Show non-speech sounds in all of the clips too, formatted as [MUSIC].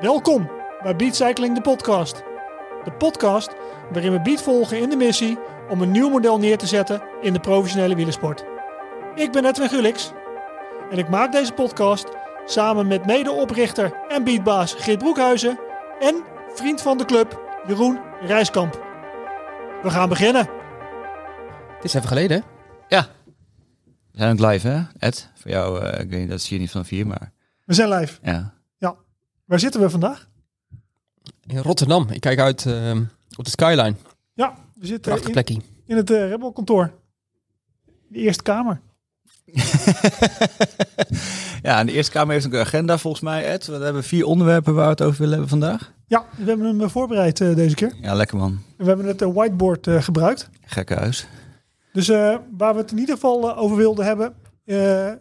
Welkom bij Beat Cycling de podcast. De podcast waarin we Beat volgen in de missie om een nieuw model neer te zetten in de professionele wielersport. Ik ben Edwin Gulix en ik maak deze podcast samen met medeoprichter en beatbaas Geert Broekhuizen en vriend van de club Jeroen Rijskamp. We gaan beginnen. Het is even geleden. hè? Ja. We zijn ook live, hè, Ed? Voor jou, eh, ik weet niet, dat zie je niet van vier, maar We zijn live. ja. Waar zitten we vandaag? In Rotterdam. Ik kijk uit ehm, op de skyline. Ja, we zitten Prachtig in, plekje. in het uh, Rebel kantoor. De Eerste Kamer. [LAUGHS] ja, en de Eerste Kamer heeft een agenda volgens mij, Ed. We hebben vier onderwerpen waar we het over willen hebben vandaag. Ja, we hebben hem eh, voorbereid eh, deze keer. Ja, lekker man. En we hebben het eh, whiteboard eh, gebruikt. Gekke huis. Dus eh, waar we het in ieder geval over wilden hebben. eh,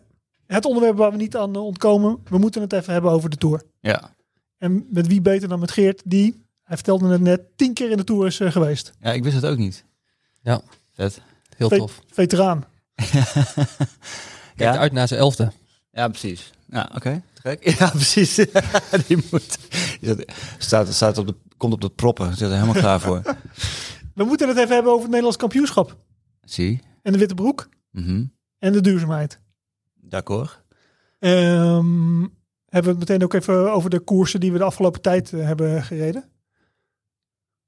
het onderwerp waar we niet aan ontkomen. We moeten het even hebben over de Tour. Ja. En met wie beter dan met Geert, die, hij vertelde het net, tien keer in de Tour is eh, geweest. ja, ik wist het ook niet. Ja. Vet. Heel Ve- tof. Veteraan. [LAUGHS] Kijkt Ja? uit naar zijn elfde. Ja, precies. Ja, oké. Te gek. [LAUGHS] Ja, precies. [LAUGHS] Die moet. Die staat, staat, staat op de, komt op de proppen. Zit er helemaal klaar voor. We moeten het even hebben over het Nederlands kampioenschap. Zie. En de witte broek. Mhm. En de duurzaamheid. D'accord. Ehm, hebben we het meteen ook even over de koersen die we de afgelopen tijd eh, hebben gereden.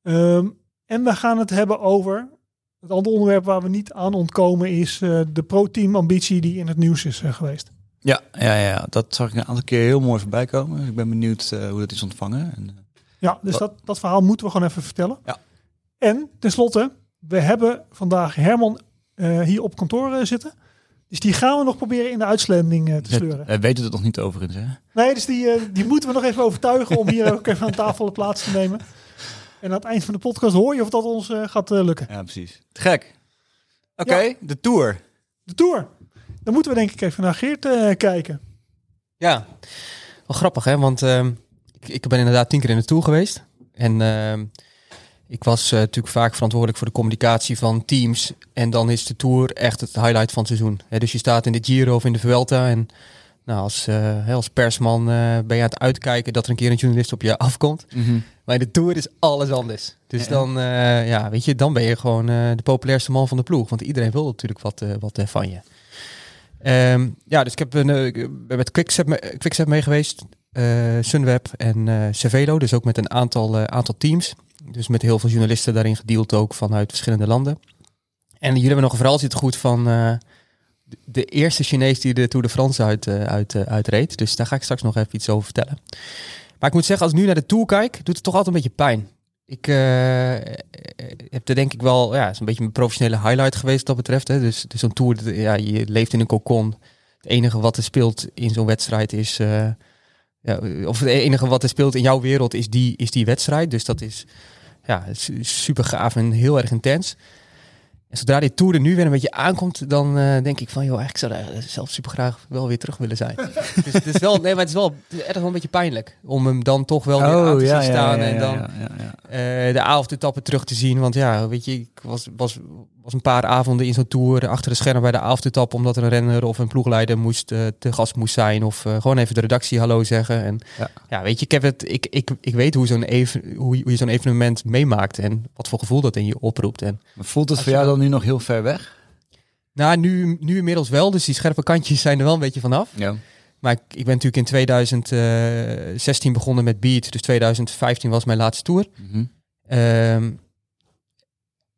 Ehm, en we gaan het hebben over het andere onderwerp waar we niet aan ontkomen is eh, de pro-team ambitie die in het nieuws is eh, geweest. Ja, ja, ja, dat zag ik een aantal keer heel mooi voorbij komen. Dus ik ben benieuwd hoe dat is ontvangen. En, Ja, dus dat, dat verhaal moeten we gewoon even vertellen. Ja. En tenslotte, we hebben vandaag Herman hier op kantoor zitten. Dus die gaan we nog proberen in de uitzending eh, te sleuren. we weten het nog niet overigens, hè? Nee, dus die, eh, die moeten we nog even overtuigen om hier ook even aan tafel plaats te nemen. En aan het eind van de podcast hoor je of dat ons eh, gaat eh, lukken. Ja, precies. Te gek. Oké, de Tour. De Tour. Dan moeten we denk ik even naar Geert eh, kijken. Ja. Wel grappig hè, want ehm, ik, ik ben inderdaad tien keer in de Tour geweest. En ehm, ik was eh, natuurlijk vaak verantwoordelijk voor de communicatie van teams. En dan is de Tour echt het highlight van het seizoen. Dus je staat in de Giro of in de Vuelta en... Nou, als, eh, als persman eh, ben je aan het uitkijken dat er een keer een journalist op je afkomt. Maar in de Tour is alles anders. Dus Ja. dan, ja, weet je, dan ben je gewoon de populairste man van de ploeg. Want iedereen wil natuurlijk wat, wat van je. Ehm, ja, dus ik heb een, met Quickstep, me- Quickstep mee geweest. Sunweb en Cervelo. Dus ook met een aantal, aantal teams. Dus met heel veel journalisten daarin gedeeld ook vanuit verschillende landen. En jullie hebben nog een verhaal zitten goed van eh, de- eerste Chinees die de Tour de France uit, eh, uit, eh, uitreed. Dus daar ga ik straks nog even iets over vertellen. Maar ik moet zeggen, als ik nu naar de Tour kijk, doet het toch altijd een beetje pijn. Ik heb er denk ik wel, ja, is een beetje mijn professionele highlight geweest wat dat betreft. Hè. Dus, dus zo'n Tour, ja, je leeft in een cocon. Het enige wat er speelt in zo'n wedstrijd is, ja, of het enige wat er speelt in jouw wereld is die, is die wedstrijd. Dus dat is ja, su- super gaaf en heel erg intens. En zodra die Tour er nu weer een beetje aankomt, dan eh, denk ik van, joh, eigenlijk zou ik zelf super graag wel weer terug willen zijn. [LAUGHS] dus het is wel, nee, maar het is wel erg wel een beetje pijnlijk om hem dan toch wel weer aan te zien staan en dan Oh, ja, ja, ja. eh, de avondetappen terug te zien. Want ja, weet je, ik was, was, was een paar avonden in zo'n tour achter de schermen bij de avondetappe, omdat er een renner of een ploegleider moest, eh, te gast moest zijn. Of eh, gewoon even de redactie hallo zeggen. En ja, Ja. weet je, ik, heb het, ik, ik, ik weet hoe, zo'n even, hoe, je- hoe je zo'n evenement meemaakt en wat voor gevoel dat in je oproept. En Maar voelt het voor jou dan- nu nog heel ver weg? nou, nu, nu inmiddels wel, dus die scherpe kantjes zijn er wel een beetje vanaf. Ja. Maar ik, ik ben natuurlijk in 2016 begonnen met Beat, dus 2015 was mijn laatste tour. Mhm. Ehm,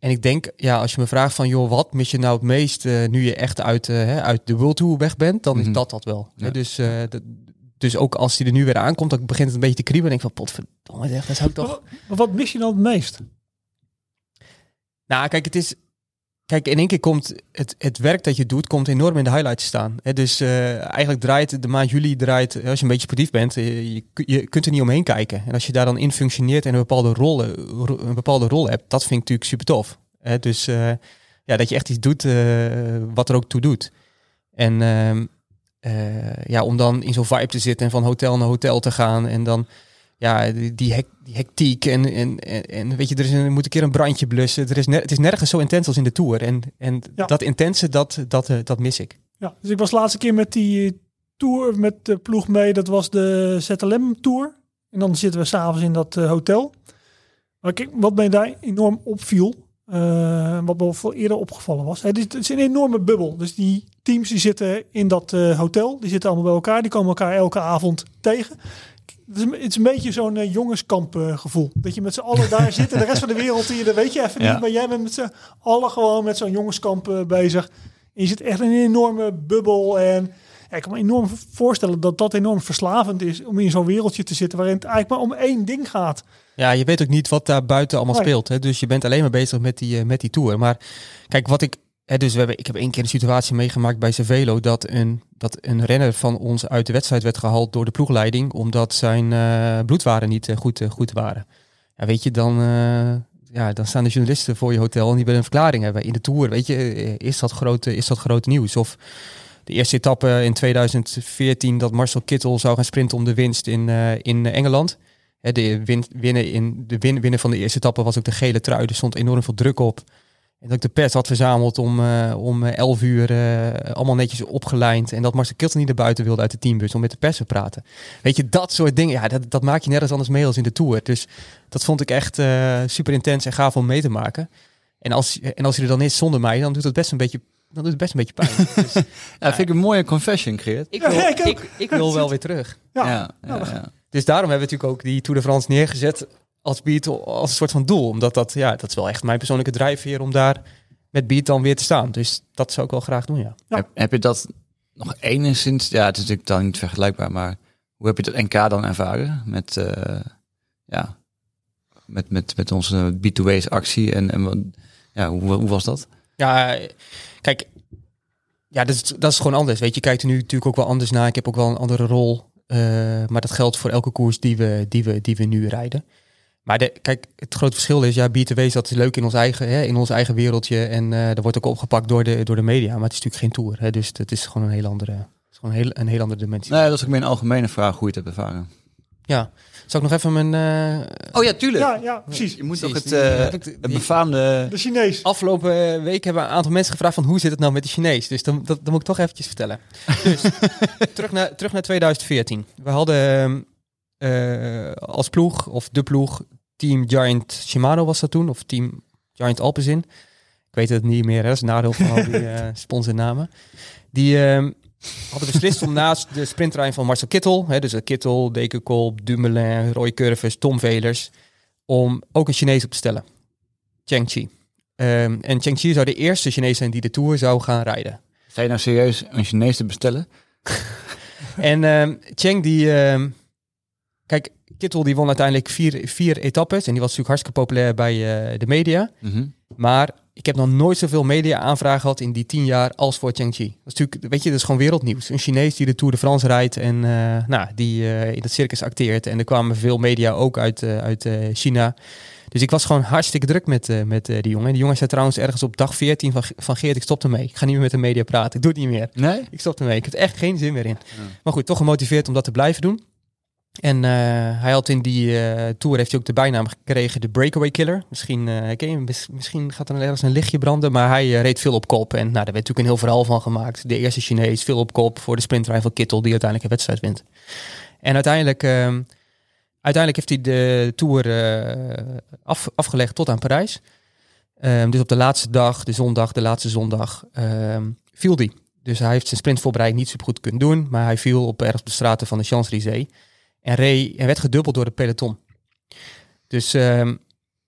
en ik denk, ja, als je me vraagt van, joh, wat mis je nou het meest eh, nu je echt uit, eh, hè, uit de World Tour weg bent, dan Mhm. is dat dat wel. Hè, dus, eh, dat- dus ook als die er nu weer aankomt, dan begint het een beetje te kriebelen. En ik van, potverdomme, zeg, dat zou ik toch... Maar, maar wat mis je dan het meest? Nou, kijk, het is. Kijk, in één keer komt het, het werk dat je doet, komt enorm in de highlights staan. Dus eh, eigenlijk draait de maand juli, draait, als je een beetje sportief bent, eh, je, je kunt er niet omheen kijken. En als je daar dan in functioneert en een bepaalde rol, eh, ro- een bepaalde rol hebt, dat vind ik natuurlijk super tof. Dus eh, ja, dat je echt iets doet eh, wat er ook toe doet. En ehm, eh, ja, om dan in zo'n vibe te zitten en van hotel naar hotel te gaan en dan ja, die, die, hek, die hectiek en, en, en, en weet je, er, is een, moet een keer een brandje blussen. Er is ner- het is nergens zo intens als in de Tour. En, en Ja. dat intense, dat, dat, eh, dat mis ik. Ja, dus ik was de laatste keer met die tour met de ploeg mee. Dat was de ZLM Tour En dan zitten we s'avonds in dat eh, hotel. Maar kijk, wat mij daar enorm opviel, eh, wat me al eerder opgevallen was. Het is, het is een enorme bubbel. Dus die teams die zitten in dat eh, hotel, die zitten allemaal bij elkaar. Die komen elkaar elke avond tegen. Het is, een- het is een beetje zo'n eh, jongenskamp gevoel. Dat je met z'n allen daar zit en de rest van de wereld, die, dat weet je even Ja. niet. Maar jij bent met z'n allen gewoon met zo'n jongenskamp eh, bezig. En je zit echt in een enorme bubbel. En ja, ik kan me enorm voorstellen dat dat enorm verslavend is om in zo'n wereldje te zitten waarin het eigenlijk maar om één ding gaat. Ja, je weet ook niet wat daar buiten allemaal Nee. speelt. Hè? Dus je bent alleen maar bezig met die, eh, met die tour. Maar kijk, wat ik. Dus we hebben, ik heb één keer een situatie meegemaakt bij Cervelo dat een, dat een renner van ons uit de wedstrijd werd gehaald door de ploegleiding. Omdat zijn eh, bloedwaarden niet eh, goed, eh, goed waren. Ja, weet je, dan, ja, dan staan de journalisten voor je hotel en die willen een verklaring hebben. In de tour, weet je, is dat grote, is dat groot nieuws? Of de eerste etappe in 2014 dat Marcel Kittel zou gaan sprinten om de winst in, in Engeland. De, win, winnen in, de win, winnen van de eerste etappe was ook de gele trui. Er stond enorm veel druk op. En dat ik de pers had verzameld om, eh, om eh, 11 uur eh, allemaal netjes opgelijnd. En dat Marcel Kittel niet naar buiten wilde uit de teambus om met de pers te praten. Weet je, dat soort dingen, ja, dat, dat maak je nergens anders mee als in de Tour. Dus dat vond ik echt eh, super intens en gaaf om mee te maken. En als, en als je er dan is zonder mij, dan doet het best een beetje, dan doet het best een beetje pijn. [LAUGHS] Dus Ja, vind ik een mooie confession, Geert. ik, Ja, wil, ik ik, ik wil [LAUGHS] wel weer terug. Ja, Ja, ja, ja. Dus daarom hebben we natuurlijk ook die Tour de France neergezet als Beat als een soort van doel. Omdat dat, ja, dat is wel echt mijn persoonlijke drijfveer om daar met Beat dan weer te staan. Dus dat zou ik wel graag doen, ja. Ja. Heb, heb je dat nog enigszins... Ja, het is natuurlijk dan niet vergelijkbaar, maar hoe heb je dat NK dan ervaren? Met, eh, ja, met, met, met onze B2Ways actie en, en ja, hoe, hoe was dat? Ja, kijk, ja, dat is, dat is gewoon anders. Weet je, je kijkt er nu natuurlijk ook wel anders naar. Ik heb ook wel een andere rol. eh, maar dat geldt voor elke koers die we, die we, die we nu rijden. Maar de, kijk, het grote verschil is, ja, B2W dat is leuk in ons eigen, hè, in ons eigen wereldje. En eh dat wordt ook opgepakt door de, door de media. Maar het is natuurlijk geen tour. Hè, dus het is gewoon een heel andere, het is gewoon een heel, een heel andere dimensie. Nee, dat is ook meer een algemene vraag hoe je het hebt ervaren. Ja. Zal ik nog even mijn... eh, Oh ja, tuurlijk. ja, ja, precies. Je moet Precies, toch het, eh, het befaamde... De Chinees. Afgelopen week hebben een aantal mensen gevraagd van hoe zit het nou met de Chinees. Dus dan, dat, dat moet ik toch eventjes vertellen. [LAUGHS] Dus terug, naar, terug naar 2014. We hadden ehm, eh, als ploeg, of de ploeg, Team Giant Shimano was dat toen. Of Team Giant Alpecin. Ik weet het niet meer, hè. dat is nadeel van al die [LAUGHS] eh sponsornamen. Die ehm, hadden beslist om naast de sprinttrein van Marcel Kittel, hè, dus Kittel, Dekenkolb, Dumoulin, Roy Curvers, Tom Velers, om ook een Chinees op te stellen. Cheng Chi. Ehm, en Cheng Chi zou de eerste Chinees zijn die de Tour zou gaan rijden. Zijn je nou serieus een Chinees te bestellen? [LAUGHS] En ehm Cheng die... kijk, Kittel die won uiteindelijk vier, vier etappes. En die was natuurlijk hartstikke populair bij eh, de media. Mhm. Maar ik heb nog nooit zoveel media-aanvragen gehad in die tien jaar als voor Cheng Chi. Dat is natuurlijk, weet je, dat is gewoon wereldnieuws. Een Chinees die de Tour de France rijdt en eh, nou, die eh, in het circus acteert. En er kwamen veel media ook uit, uit China. Dus ik was gewoon hartstikke druk met, met die jongen. En die jongen zei trouwens ergens op dag 14 van, van Geert, ik stop ermee. Ik ga niet meer met de media praten. Ik doe het niet meer. Nee? Ik stop ermee. Ik heb er echt geen zin meer in. Maar goed, toch gemotiveerd om dat te blijven doen. En eh, hij had in die eh, tour heeft hij ook de bijnaam gekregen de Breakaway Killer. Misschien, ken je, misschien gaat er ergens een lichtje branden, maar hij reed veel op kop. En nou, daar werd natuurlijk een heel verhaal van gemaakt. De eerste Chinees, veel op kop voor de sprintrival Kittel, die uiteindelijk een wedstrijd wint. En uiteindelijk, ehm, uiteindelijk heeft hij de tour af, afgelegd tot aan Parijs. Ehm, dus op de laatste dag, de zondag, de laatste zondag, ehm, viel hij. Dus hij heeft zijn sprintvoorbereiding niet super goed kunnen doen, maar hij viel op ergens op de straten van de Champs-Élysées. En, reed, en werd gedubbeld door de peloton. Dus ehm,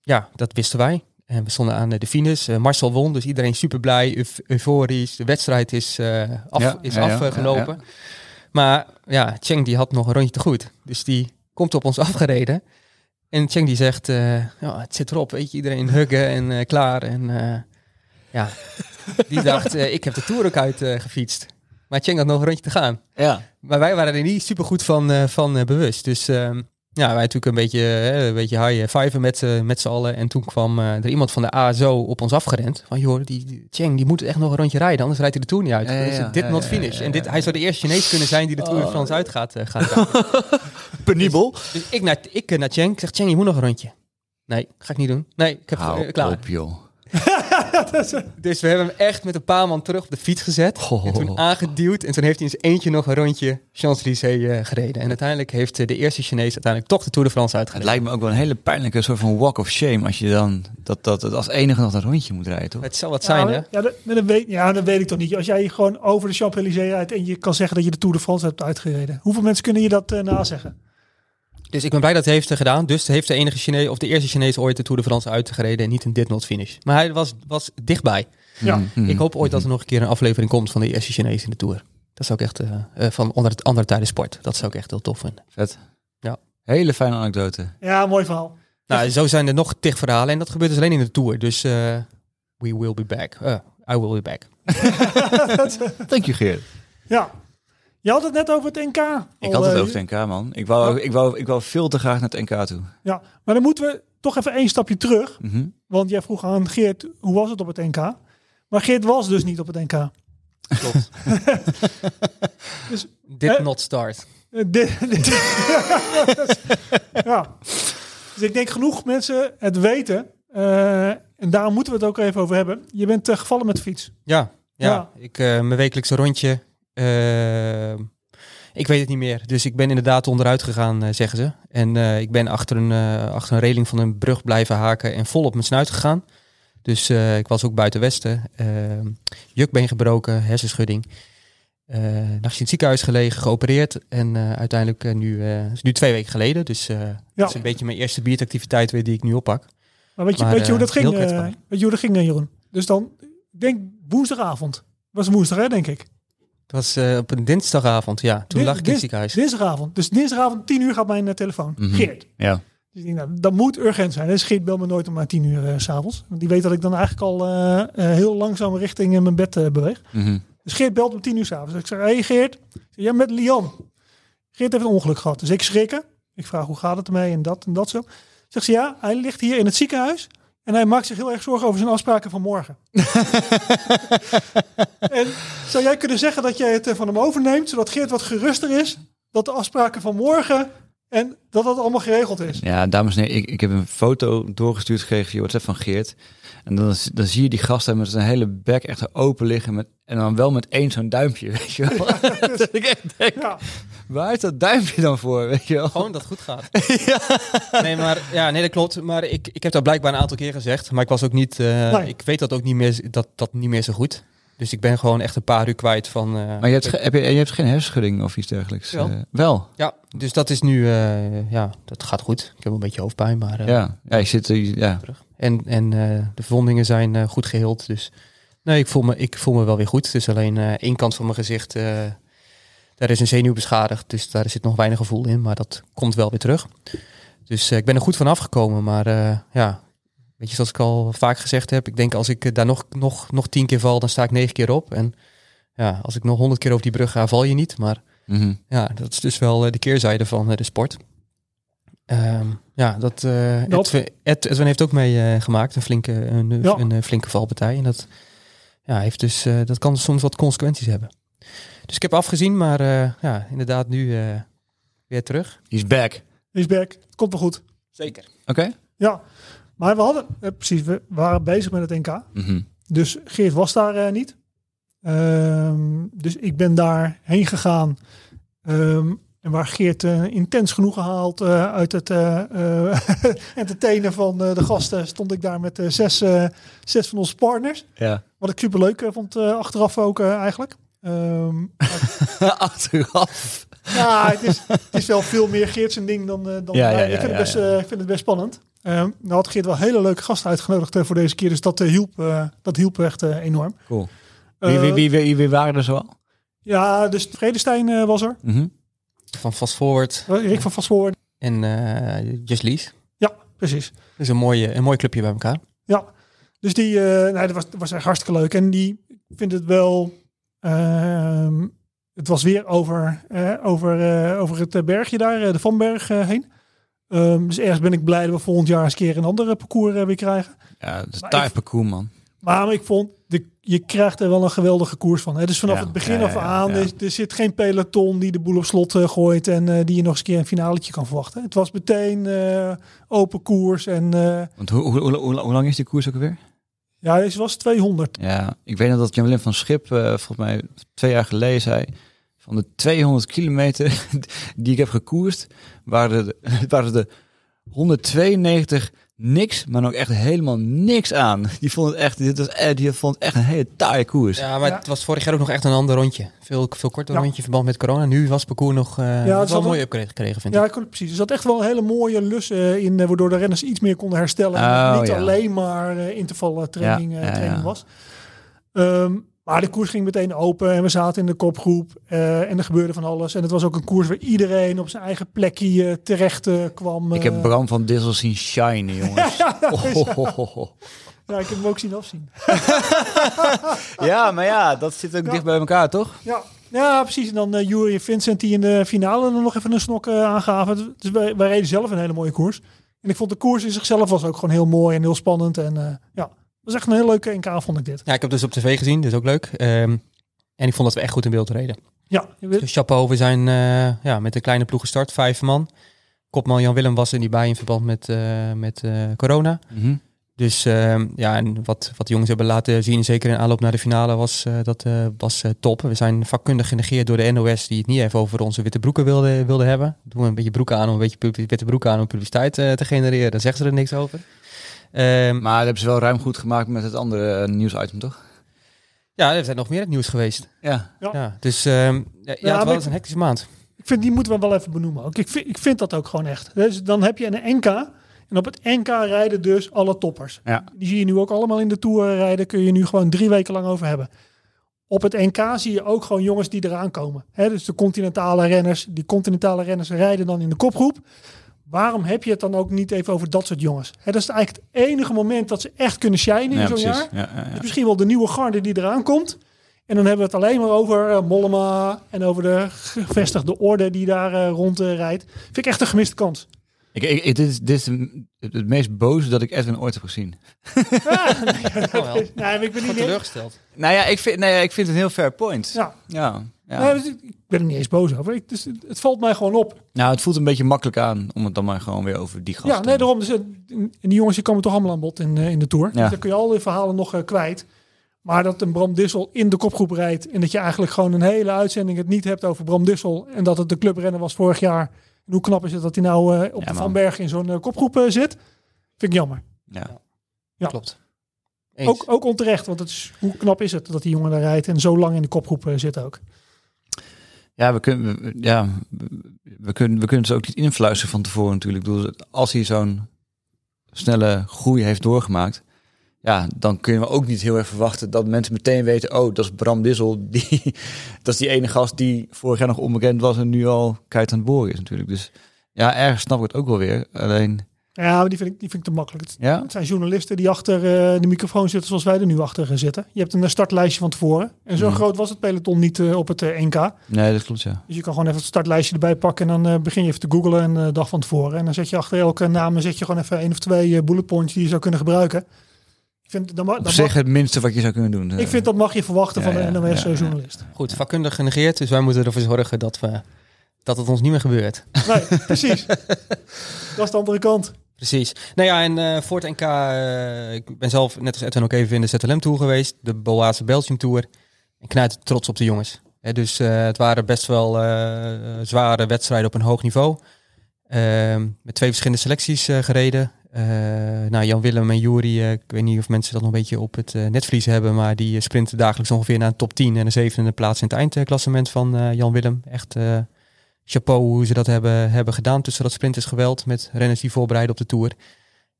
ja, dat wisten wij. En we stonden aan de finish. Eh, Marcel won, dus iedereen super blij, euf- euforisch. De wedstrijd is, eh, af, Ja, is ja, afgelopen. ja, Maar ja, Cheng die had nog een rondje te goed. Dus die komt op ons [LAUGHS] afgereden. En Cheng die zegt, eh, ja, het zit erop, weet je. Iedereen huggen en eh, klaar. En eh, ja, die dacht, [LAUGHS] eh, ik heb de Tour ook uit eh, gefietst. Maar Cheng had nog een rondje te gaan. Ja. Maar wij waren er niet super goed van, eh, van eh, bewust. Dus ehm, ja, wij natuurlijk een beetje, een beetje high five met, z'n- met z'n allen. En toen kwam eh, er iemand van de ASO op ons afgerend. Van joh, die, die Cheng die moet echt nog een rondje rijden, anders rijdt hij de Tour niet uit. Ja, ja, Dan is ja, het dit not finish. En dit, hij zou de eerste Chinees kunnen zijn die de Tour de France uit gaat, gaat. [LAUGHS] Penibel. Dus ik naar, ik naar Cheng. Ik zeg, Cheng, je moet nog een rondje. Nee, ga ik niet doen. Nee, ik heb Hou eh, klaar. op, joh. [LAUGHS] Dus we hebben hem echt met een paar man terug op de fiets gezet. En toen aangeduwd. En toen heeft hij eens eentje nog een rondje Champs-Élysées eh, gereden. En uiteindelijk heeft eh, de eerste Chinees uiteindelijk toch de Tour de France Het uitgereden. lijkt me ook wel een hele pijnlijke soort van walk of shame als je dan dat, dat, het als enige nog een rondje moet rijden, toch? Het zal wat zijn, ja, hè? Ja, dat, weet, ja, dat weet ik toch niet. Als jij gewoon over de Champs-Élysées rijdt en je kan zeggen dat je de Tour de France hebt uitgereden. Hoeveel mensen kunnen je dat eh nazeggen? Dus ik ben blij dat hij heeft gedaan. Dus heeft de enige Chinees, of de eerste Chinees ooit de Tour de France uitgereden en niet een did not finish. Maar hij was, was dichtbij. Ja. Mhm. Ik hoop ooit dat er nog een keer een aflevering komt van de eerste Chinees in de Tour. Dat zou ik echt, eh, eh, van onder het andere tijden sport. Dat zou ik echt heel tof vinden. Vet. Ja. Hele fijne anekdote. Ja, mooi verhaal. Nou, zo zijn er nog tig verhalen en dat gebeurt dus alleen in de Tour. Dus eh, we will be back. Eh, I will be back. [LAUGHS] Thank you, Geert. Ja. Je had het net over het NK. Ik had het eh, over het NK, man. Ik wou, ik, wou, ik wou veel te graag naar het NK toe. Ja, maar dan moeten we toch even één stapje terug. Mhm. Want jij vroeg aan Geert, hoe was het op het NK? Maar Geert was dus niet op het NK. Klopt. [LAUGHS] Dus, Did eh, not start. Eh, dit- [LAUGHS] dit- ja. Dus ik denk genoeg mensen het weten. eh, en daarom moeten we het ook even over hebben. Je bent gevallen met de fiets. Ja, ja. Ja. Ik, eh, mijn wekelijkse rondje. Eh, ik weet het niet meer. Dus ik ben inderdaad onderuit gegaan, eh, zeggen ze. En eh, ik ben achter een, eh, achter een reling van een brug blijven haken en vol op mijn snuit gegaan. Dus ik was ook buiten Westen. eh, jukbeen gebroken, hersenschudding. Eh nachtje in het ziekenhuis gelegen, geopereerd. En uiteindelijk nu, is nu twee weken geleden. Dus dat is een beetje mijn eerste bieractiviteit weer die ik nu oppak. Maar weet je, Maar, weet je hoe dat ging? weet je hoe dat ging, Jeroen? Dus dan, ik denk woensdagavond. Was woensdag, hè, denk ik. Het was eh, op een dinsdagavond, ja. Toen Din- lag ik in het ziekenhuis. Dinsdagavond. Dus dinsdagavond, 10 uur gaat mijn eh, telefoon. Mhm. Geert. Ja. Dus ik denk, nou, dat moet urgent zijn. Dus Geert belt me nooit om maar 10 uur s s'avonds. Want die weet dat ik dan eigenlijk al eh, eh, heel langzaam richting eh, mijn bed eh, beweeg. Mhm. Dus Geert belt om 10 uur s'avonds. Dus ik zeg, hey Geert. Ja, met Lian. Geert heeft een ongeluk gehad. Dus ik schrikken. Ik vraag, hoe gaat het ermee? En dat en dat zo. Zegt ze, ja, hij ligt hier in het ziekenhuis. En hij maakt zich heel erg zorgen over zijn afspraken van morgen. [LAUGHS] en zou jij kunnen zeggen dat jij het eh, van hem overneemt, zodat Geert wat geruster is, dat de afspraken van morgen en dat dat allemaal geregeld is? Ja, dames en heren, ik, ik heb een foto doorgestuurd gekregen via WhatsApp van Geert. En dan, dan zie je die gasten met zijn hele bek echt open liggen. Met, en dan wel met één zo'n duimpje, [LAUGHS] weet je wel. dat ik echt denk, Ja, waar is dat duimpje dan voor, weet je wel? Gewoon dat het goed gaat. [LAUGHS] Nee, maar ja, nee, dat klopt. Maar ik, ik heb dat blijkbaar een aantal keer gezegd. Maar ik was ook niet. eh, Nee. Ik weet dat ook niet meer. Dat, dat niet meer zo goed. Dus ik ben gewoon echt een paar uur kwijt van. eh, Maar je hebt, heb je, je hebt geen hersenschudding of iets dergelijks? Wel. Eh, wel, Ja, dus dat is nu. eh, ja, dat gaat goed. Ik heb een beetje hoofdpijn, maar. ja. Ja, je zit, ja. terug. En, en de verwondingen zijn goed geheeld. Dus nee, ik voel, me, ik voel me wel weer goed. Het is alleen één kant van mijn gezicht. daar is een zenuw beschadigd. Dus daar zit nog weinig gevoel in. Maar dat komt wel weer terug. Dus ik ben er goed van afgekomen. Maar ja, weet je, zoals ik al vaak gezegd heb. Ik denk als ik eh, daar nog, nog, nog tien keer val, dan sta ik negen keer op. En ja, als ik nog honderd keer over die brug ga, val je niet. Maar Mhm. ja, dat is dus wel eh, de keerzijde van eh, de sport. Ehm, ja, dat, eh Dat- Edwin, Ed- Edwin heeft ook mee gemaakt, een flinke, een, Ja. een, flinke valpartij. En dat, ja, heeft dus, eh, dat kan soms wat consequenties hebben. Dus ik heb afgezien, maar eh, ja, inderdaad nu eh, weer terug. He's back. is back. Het komt wel goed. Zeker. Oké. Ja, maar we hadden, eh, precies, we waren bezig met het NK. Mhm. Dus Geert was daar eh, niet. Ehm, dus ik ben daar heen gegaan. Ehm, en waar Geert eh, intens genoeg gehaald eh, uit het [LAUGHS] entertainen van de gasten, stond ik daar met zes, zes van onze partners. Ja. Wat ik super leuk vond achteraf ook eigenlijk. Ehm, [LAUGHS] Achteraf. ja, het is, het is wel veel meer Geert zijn ding dan, dan Ja, mij. ja, ik, ja, vind ja, het best, ja. ik vind het best spannend. Ehm nou had Geert wel hele leuke gasten uitgenodigd eh, voor deze keer. Dus dat, eh, hielp, eh, dat hielp echt enorm. Cool. Wie, wie, wie, wie, wie waren er zoal? Ja, dus Vredestein was er. Mhm. Van Fast Forward Rick van Vastvoort. en eh Just Lease. Ja, precies. Dat is een, mooie, een mooi clubje bij elkaar. Ja, dus die, eh nee, dat was, dat was echt hartstikke leuk. En die ik vind het wel. ehm, het was weer over, eh, over, eh, over het bergje daar, de Vanberg heen. Ehm, dus ergens ben ik blij dat we volgend jaar eens een keer een andere parcours eh, weer krijgen. Ja, dat is taai parcours, man. Maar ik vond, de, je krijgt er wel een geweldige koers van. Hè? Dus vanaf Ja, het begin ja, af aan, ja. Er, er zit geen peloton die de boel op slot eh, gooit en eh, die je nog eens een keer een finaletje kan verwachten. Het was meteen eh, open koers en eh, Want hoe, hoe, hoe, hoe, lang is die koers ook alweer? Ja, deze was 200. Ja, ik weet nog dat Jan-Willem van Schip, eh, volgens mij twee jaar geleden zei... van de 200 kilometer [LAUGHS] die ik heb gekoerst, waren de, [LAUGHS] waren de 192 niks, maar ook echt helemaal niks aan. Die vond het echt, dit was, die vond het echt een hele taaie koers. Ja, maar Ja. het was vorig jaar ook nog echt een ander rondje. Veel, veel korter Ja. rondje in verband met corona. Nu was het parcours nog eh het wel upgrade gekregen, vind Ja, ik. ik- precies. Er zat echt wel een hele mooie lus eh, in, eh, waardoor de renners iets meer konden herstellen. En Oh, niet ja. alleen maar eh intervaltraining Ja, ja, training ja. was. Ehm, maar de koers ging meteen open en we zaten in de kopgroep eh, en er gebeurde van alles. En het was ook een koers waar iedereen op zijn eigen plekje eh, terecht eh, kwam. ik heb Bram van Dissel zien shinen, [LAUGHS] jongens. ja, Oh. [LAUGHS] ja, ik heb hem ook zien afzien. [LAUGHS] Ja, maar ja, dat zit ook dicht bij elkaar, toch? Ja, ja precies. En dan Jury en Vincent die in de finale nog even een snok aangaven. Dus wij, wij reden zelf een hele mooie koers. En ik vond de koers in zichzelf was ook gewoon heel mooi en heel spannend. En ja, was echt een heel leuke NK vond ik dit. Ja, ik heb dus op tv gezien, dus ook leuk. Ehm, en ik vond dat we echt goed in beeld reden. Ja, je weet- Dus chapeau, we zijn eh, ja, met een kleine ploeg gestart, vijf man. Kopman Jan Willem was er niet bij in verband met, eh, met eh, corona. Mhm. Dus ehm, ja, en wat, wat de jongens hebben laten zien, zeker in aanloop naar de finale, was, eh, dat eh, was eh, top. We zijn vakkundig genegeerd door de NOS, die het niet even over onze witte broeken wilde, wilde hebben. Doen we een beetje broeken aan om een beetje witte broeken aan om publiciteit te genereren. Daar zeggen ze er niks over. Ehm, Maar dat hebben ze wel ruim goed gemaakt met het andere eh, nieuwsitem, toch? ja, er zijn nog meer het nieuws geweest. Ja. Ja. Ja, dus ehm, ja, het was ik- een hectische maand. ik vind die moeten we wel even benoemen ook. Ik vind, ik vind dat ook gewoon echt. Dus dan heb je een NK. En op het NK rijden dus alle toppers. Ja. Die zie je nu ook allemaal in de Tour rijden. Kun je nu gewoon drie weken lang over hebben. Op het NK zie je ook gewoon jongens die eraan komen. Hè, dus de continentale renners. Die continentale renners rijden dan in de kopgroep. Waarom heb je het dan ook niet even over dat soort jongens? Hè, dat is eigenlijk het enige moment dat ze echt kunnen shinen in Ja, zo'n jaar. Ja, ja, Dus ja. misschien wel de nieuwe garde die eraan komt. En dan hebben we het alleen maar over eh, Mollema en over de gevestigde orde die daar eh, rond eh, rijdt. Vind ik echt een gemiste kans. Ik, ik, ik- dit is, dit is het, meest boze dat ik Edwin ooit heb gezien. [LAUGHS] Oh, wel. Nee, ik ben niet... teleurgesteld. Nou ja, ik vind, nee, ik vind het een heel fair point. Ja, Ja. Ja. Nee, dus ik ben er niet eens boos over. Ik, dus, het, het valt mij gewoon op. Nou, het voelt een beetje makkelijk aan om het dan maar gewoon weer over die gast Ja, nee, daarom. Dus, eh, en die jongens die komen toch allemaal aan bod in, eh, in de Tour. Ja. Dus dan kun je al die verhalen nog eh, kwijt. Maar dat een Bram Dissel in de kopgroep rijdt... en dat je eigenlijk gewoon een hele uitzending het niet hebt over Bram Dissel... en dat het de clubrenner was vorig jaar. En hoe knap is het dat hij nou eh, op Ja, de. Van Berg in zo'n kopgroep zit? Vind ik jammer. Ja. Ja. Klopt. Eens. Ook, ook onterecht, want het is, hoe knap is het dat die jongen daar rijdt... en zo lang in de kopgroep zit ook. Ja, we kunnen, ja, we kunnen, we kunnen ze ook niet influisteren van tevoren natuurlijk. Als hij zo'n snelle groei heeft doorgemaakt, ja, dan kunnen we ook niet heel erg verwachten dat mensen meteen weten, oh, dat is Bram Dissel, [LAUGHS] die, dat is die ene gast die vorig jaar nog onbekend was en nu al keihard aan het boren is natuurlijk. Dus ja, ergens snap ik het ook wel weer. Alleen, Ja, maar die vind ik, die vind ik te makkelijk. Het, ja, het zijn journalisten die achter eh, de microfoon zitten zoals wij er nu achter eh, zitten. Je hebt een startlijstje van tevoren. En zo Mhm. groot was het peloton niet eh, op het eh, NK. nee, dat klopt, ja. Dus je kan gewoon even het startlijstje erbij pakken en dan eh, begin je even te googlen een eh, dag van tevoren. En dan zet je achter elke naam zet je gewoon even één of twee eh, bullet points die je zou kunnen gebruiken. Ik vind, dan Op dan zich mag, het minste wat je zou kunnen doen. ik vind dat mag je verwachten Ja, van ja, een ja, ja. NOS-journalist. Goed, vakkundig genegeerd, dus wij moeten ervoor zorgen dat, we, dat het ons niet meer gebeurt. Nee, precies. [LAUGHS] dat is de andere kant. Precies. Nou ja, en voor het NK, ik ben zelf net als Edwin ook even in de ZLM Tour geweest, de Boase Belgium Tour. En knijt trots op de jongens. Dus eh, het waren best wel eh, zware wedstrijden op een hoog niveau. Ehm, met twee verschillende selecties eh, gereden. Nou, Jan Willem en Juri, ik weet niet of mensen dat nog een beetje op het netvlies hebben, maar die sprinten dagelijks ongeveer naar een top 10 en een zevende plaats in het eindklassement van Jan Willem. Echt chapeau hoe ze dat hebben, hebben gedaan tussen dat sprintersgeweld met renners die voorbereiden op de Tour.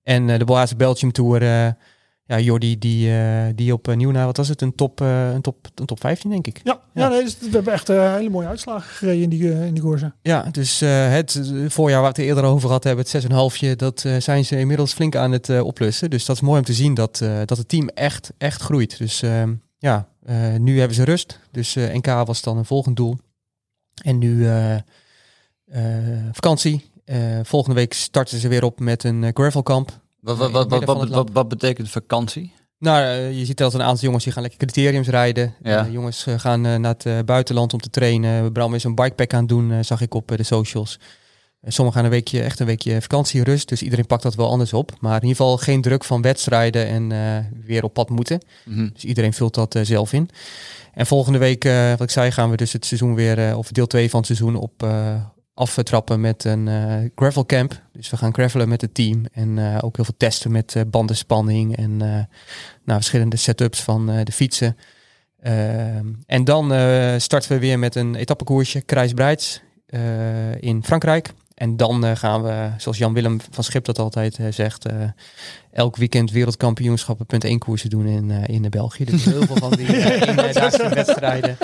En eh, de Boase Belgium Tour, eh, ja, Jordi die, eh, die op uh, Nieuwna, wat was het, een top, een, top, een top 15 denk ik. Ja, ja. Ja. nee, dus we hebben echt hele mooie uitslagen gereden in die, in die koersen. Ja, dus het voorjaar waar we het eerder over gehad hebben, het 6,5, dat zijn ze inmiddels flink aan het oplussen. Dus dat is mooi om te zien dat, dat het team echt, echt groeit. Dus ehm, ja, nu hebben ze rust. Dus NK was dan een volgend doel. En nu eh, eh, vakantie. Eh, volgende week starten ze weer op met een gravelkamp. Wat, wat, wat, wat, wat, betekent vakantie? Nou, je ziet dat een aantal jongens die gaan lekker criteriums rijden. Ja. Jongens gaan naar het buitenland om te trainen. Bram is een bikepack aan het doen, zag ik op de socials. Sommigen gaan een weekje, echt een weekje vakantie, rust. Dus iedereen pakt dat wel anders op. Maar in ieder geval geen druk van wedstrijden en weer op pad moeten. Mhm. Dus iedereen vult dat zelf in. En volgende week, wat ik zei, gaan we dus het seizoen weer, of deel 2 van het seizoen op, aftrappen met een gravel camp. Dus we gaan gravelen met het team en ook heel veel testen met bandenspanning en nou, verschillende setups van de fietsen. En dan starten we weer met een etappekoersje, Kruisbreids, in Frankrijk. En dan gaan we, zoals Jan-Willem van Schip dat altijd zegt, elk weekend wereldkampioenschappen punt één koersen doen in, in België. Dus heel veel van die [LAUGHS] uh, wedstrijden.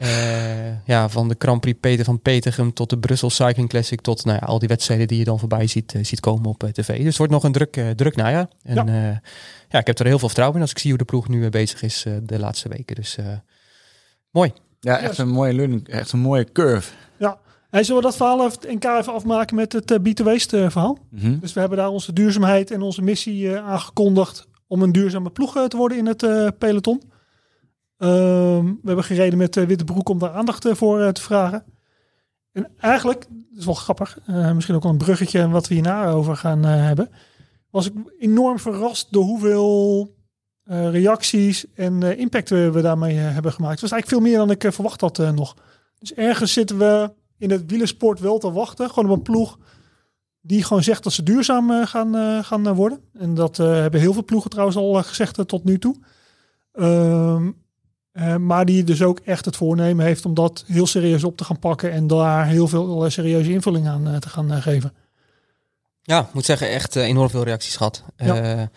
Uh, ja, van de Grand Prix Peter van Petergem tot de Brussel Cycling Classic tot nou ja, al die wedstrijden die je dan voorbij ziet, uh, ziet komen op uh, tv. Dus het wordt nog een druk, druk najaar. En ja. ja, ik heb er heel veel vertrouwen in als ik zie hoe de ploeg nu bezig is de laatste weken. Dus mooi. Ja, echt een mooie learning, echt een mooie curve. Ja, en zullen we dat verhaal even, NK even afmaken met het Beat the Waste verhaal? Mm -hmm. Dus we hebben daar onze duurzaamheid en onze missie aangekondigd om een duurzame ploeg te worden in het peloton. Um, we hebben gereden met Witte Broek om daar aandacht voor te vragen. En eigenlijk, dat is wel grappig, misschien ook wel een bruggetje wat we hierna over gaan hebben. Was ik enorm verrast door hoeveel reacties en impact we, we daarmee hebben gemaakt. Het was eigenlijk veel meer dan ik verwacht had nog. Dus ergens zitten we in het wielersport wel te wachten. Gewoon op een ploeg die gewoon zegt dat ze duurzaam gaan, gaan worden. En dat hebben heel veel ploegen trouwens al gezegd tot nu toe. Um, uh, maar die dus ook echt het voornemen heeft om dat heel serieus op te gaan pakken en daar heel veel serieuze invulling aan uh, te gaan uh, geven. Ja, ik moet zeggen, echt enorm veel reacties gehad. Ja.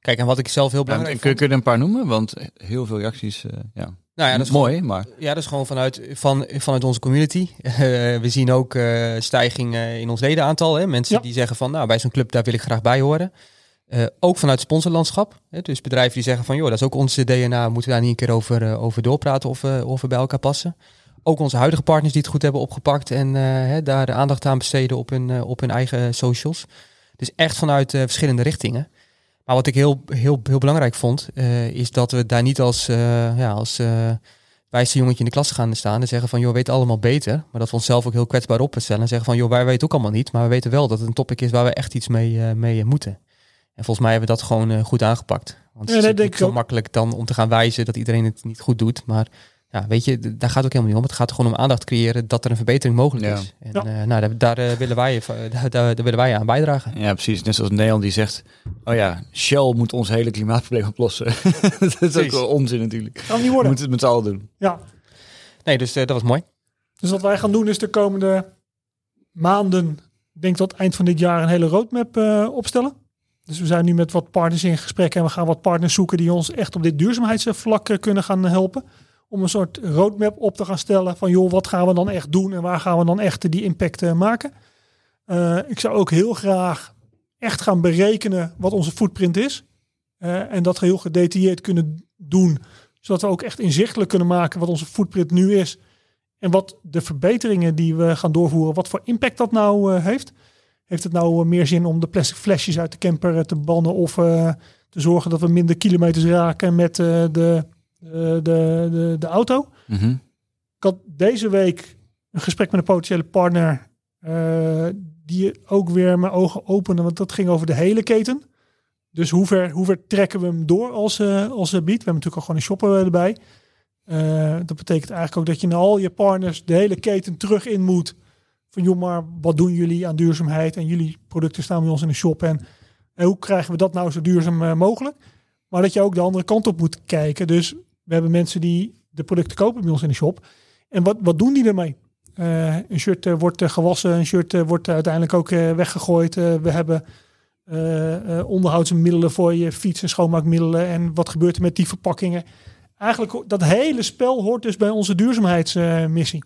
kijk, en wat ik zelf heel belangrijk ja, kun, kun, je er een paar noemen? Want heel veel reacties, ja. Nou ja, dat is mooi, gewoon, maar... Ja, dat is gewoon vanuit, van, vanuit onze community. [LAUGHS] we zien ook stijging in ons ledenaantal. Hè? Mensen ja. die zeggen van, nou, bij zo'n club daar wil ik graag bij horen. Uh, ook vanuit sponsorlandschap. Hè, dus bedrijven die zeggen van joh, dat is ook onze DNA, moeten we daar niet een keer over, uh, over doorpraten of, uh, of we bij elkaar passen. Ook onze huidige partners die het goed hebben opgepakt en hè, daar de aandacht aan besteden op hun, op hun eigen socials. Dus echt vanuit verschillende richtingen. Maar wat ik heel, heel, heel belangrijk vond, is dat we daar niet als, ja, als wijste jongetje in de klas gaan staan en zeggen van joh, we weten allemaal beter. Maar dat we onszelf ook heel kwetsbaar opstellen en zeggen van joh, wij weten ook allemaal niet. Maar we weten wel dat het een topic is waar we echt iets mee, mee moeten. En volgens mij hebben we dat gewoon uh, goed aangepakt. Want het is niet zo makkelijk dan om te gaan wijzen dat iedereen het niet goed doet. Maar ja, weet je, daar gaat het ook helemaal niet om. Het gaat er gewoon om aandacht creëren dat er een verbetering mogelijk ja. is. En ja. uh, nou, daar, daar, uh, willen wij, [LAUGHS] daar, daar, willen wij aan bijdragen. Ja, precies. Net zoals Nederland die zegt, oh ja, Shell moet ons hele klimaatprobleem oplossen. [LAUGHS] dat is ook wel onzin natuurlijk. Kan niet worden. We moeten het met z'n allen doen. Ja. Nee, dus dat was mooi. Dus wat wij gaan doen is de komende maanden, ik denk tot eind van dit jaar, een hele roadmap opstellen. Dus we zijn nu met wat partners in gesprek en we gaan wat partners zoeken die ons echt op dit duurzaamheidsvlak eh, kunnen gaan helpen. Om een soort roadmap op te gaan stellen van joh, wat gaan we dan echt doen en waar gaan we dan echt die impact uh, maken. Uh, ik zou ook heel graag echt gaan berekenen wat onze footprint is. Uh, en dat heel gedetailleerd kunnen doen, zodat we ook echt inzichtelijk kunnen maken wat onze footprint nu is. En wat de verbeteringen die we gaan doorvoeren, wat voor impact dat nou heeft. Heeft het nou meer zin om de plastic flesjes uit de camper te bannen of te zorgen dat we minder kilometers raken met de, de, de, de, auto? Mm -hmm. Ik had deze week een gesprek met een potentiële partner uh, die ook weer mijn ogen opende, want dat ging over de hele keten. Dus hoe ver, hoe ver trekken we hem door als, als bied? We hebben natuurlijk al gewoon een shopper erbij. dat betekent eigenlijk ook dat je naar al je partners de hele keten terug in moet van joh, maar wat doen jullie aan duurzaamheid? En jullie producten staan bij ons in de shop. En, en hoe krijgen we dat nou zo duurzaam uh, mogelijk? Maar dat je ook de andere kant op moet kijken. Dus we hebben mensen die de producten kopen bij ons in de shop. En wat, wat doen die ermee? Uh, een shirt uh, wordt gewassen, een shirt wordt uiteindelijk ook weggegooid. we hebben onderhoudsmiddelen voor je fiets en schoonmaakmiddelen. En wat gebeurt er met die verpakkingen? Eigenlijk dat hele spel hoort dus bij onze duurzaamheidsmissie.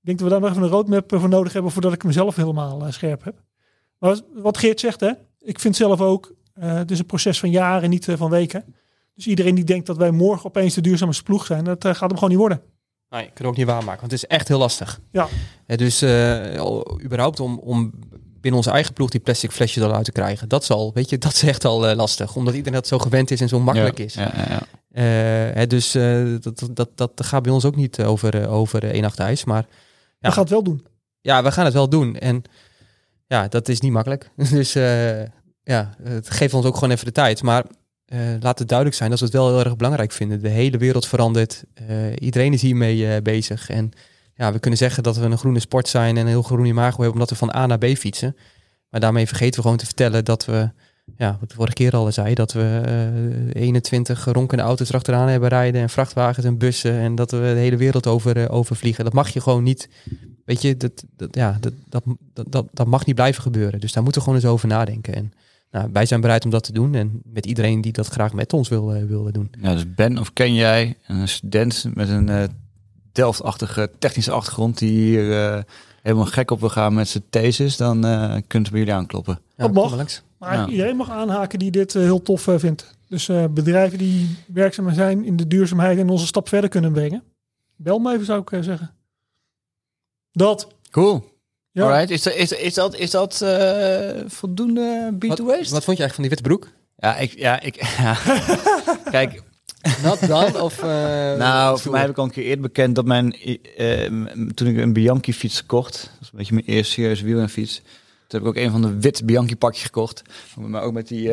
Ik denk dat we daar nog even een roadmap voor nodig hebben voordat ik mezelf helemaal scherp heb. Maar wat Geert zegt, hè, ik vind zelf ook, het is een proces van jaren, niet van weken. Dus iedereen die denkt dat wij morgen opeens de duurzaamste ploeg zijn, dat gaat hem gewoon niet worden. Nee, ik kan ook niet waarmaken, want het is echt heel lastig. Ja. dus überhaupt om, om binnen onze eigen ploeg die plastic flesjes al uit te krijgen, dat is al, weet je, [LAUGHS] dat is echt al lastig. Omdat iedereen dat zo gewend is en zo makkelijk ja, is. Ja, ja, hè, dus dat, dat, dat, dat gaat bij ons ook niet over, over één nacht ijs, maar... Ja. We gaan het wel doen. ja, we gaan het wel doen. En ja, dat is niet makkelijk. [LAUGHS] Dus eh, ja, het geeft ons ook gewoon even de tijd. Maar eh, laat het duidelijk zijn dat we het wel heel erg belangrijk vinden. De hele wereld verandert. Eh, iedereen is hiermee eh, bezig. En ja, we kunnen zeggen dat we een groene sport zijn en een heel groen imago hebben omdat we van A naar B fietsen. Maar daarmee vergeten we gewoon te vertellen dat we, ja, wat de vorige keer al zei, dat we eh 21 ronkende auto's erachteraan hebben rijden en vrachtwagens en bussen en dat we de hele wereld over, overvliegen. Dat mag je gewoon niet, weet je, dat, dat, ja, dat, dat, dat, dat mag niet blijven gebeuren. Dus daar moeten we gewoon eens over nadenken. En nou, wij zijn bereid om dat te doen en met iedereen die dat graag met ons wil, eh, wil doen. Ja, dus Ben of ken jij een student met een eh Delft-achtige technische achtergrond die hier eh, helemaal gek op wil gaan met zijn thesis, dan eh kunt u bij jullie aankloppen. Ja, Dat kom mag. maar langs. Maar Ja. iedereen mag aanhaken die dit heel tof vindt. Dus eh, bedrijven die werkzaam zijn in de duurzaamheid en onze stap verder kunnen brengen. Bel me even, zou ik zeggen. Dat. Cool. Ja. Alright, is dat, is, is dat, is dat eh, voldoende beat Wat, to wat waste? vond je eigenlijk van die witte broek? Ja, ik, ja, ik, [LAUGHS] ja. [LAUGHS] Kijk, Nat dan? Of, eh, nou, voor mij heb ik al een keer eerder bekend dat mijn, eh, toen ik een Bianchi fiets kocht, dat is een beetje mijn eerste serieuze wielrenfiets, toen heb ik ook een van de wit Bianchi pakje gekocht, maar ook [LAUGHS] met die,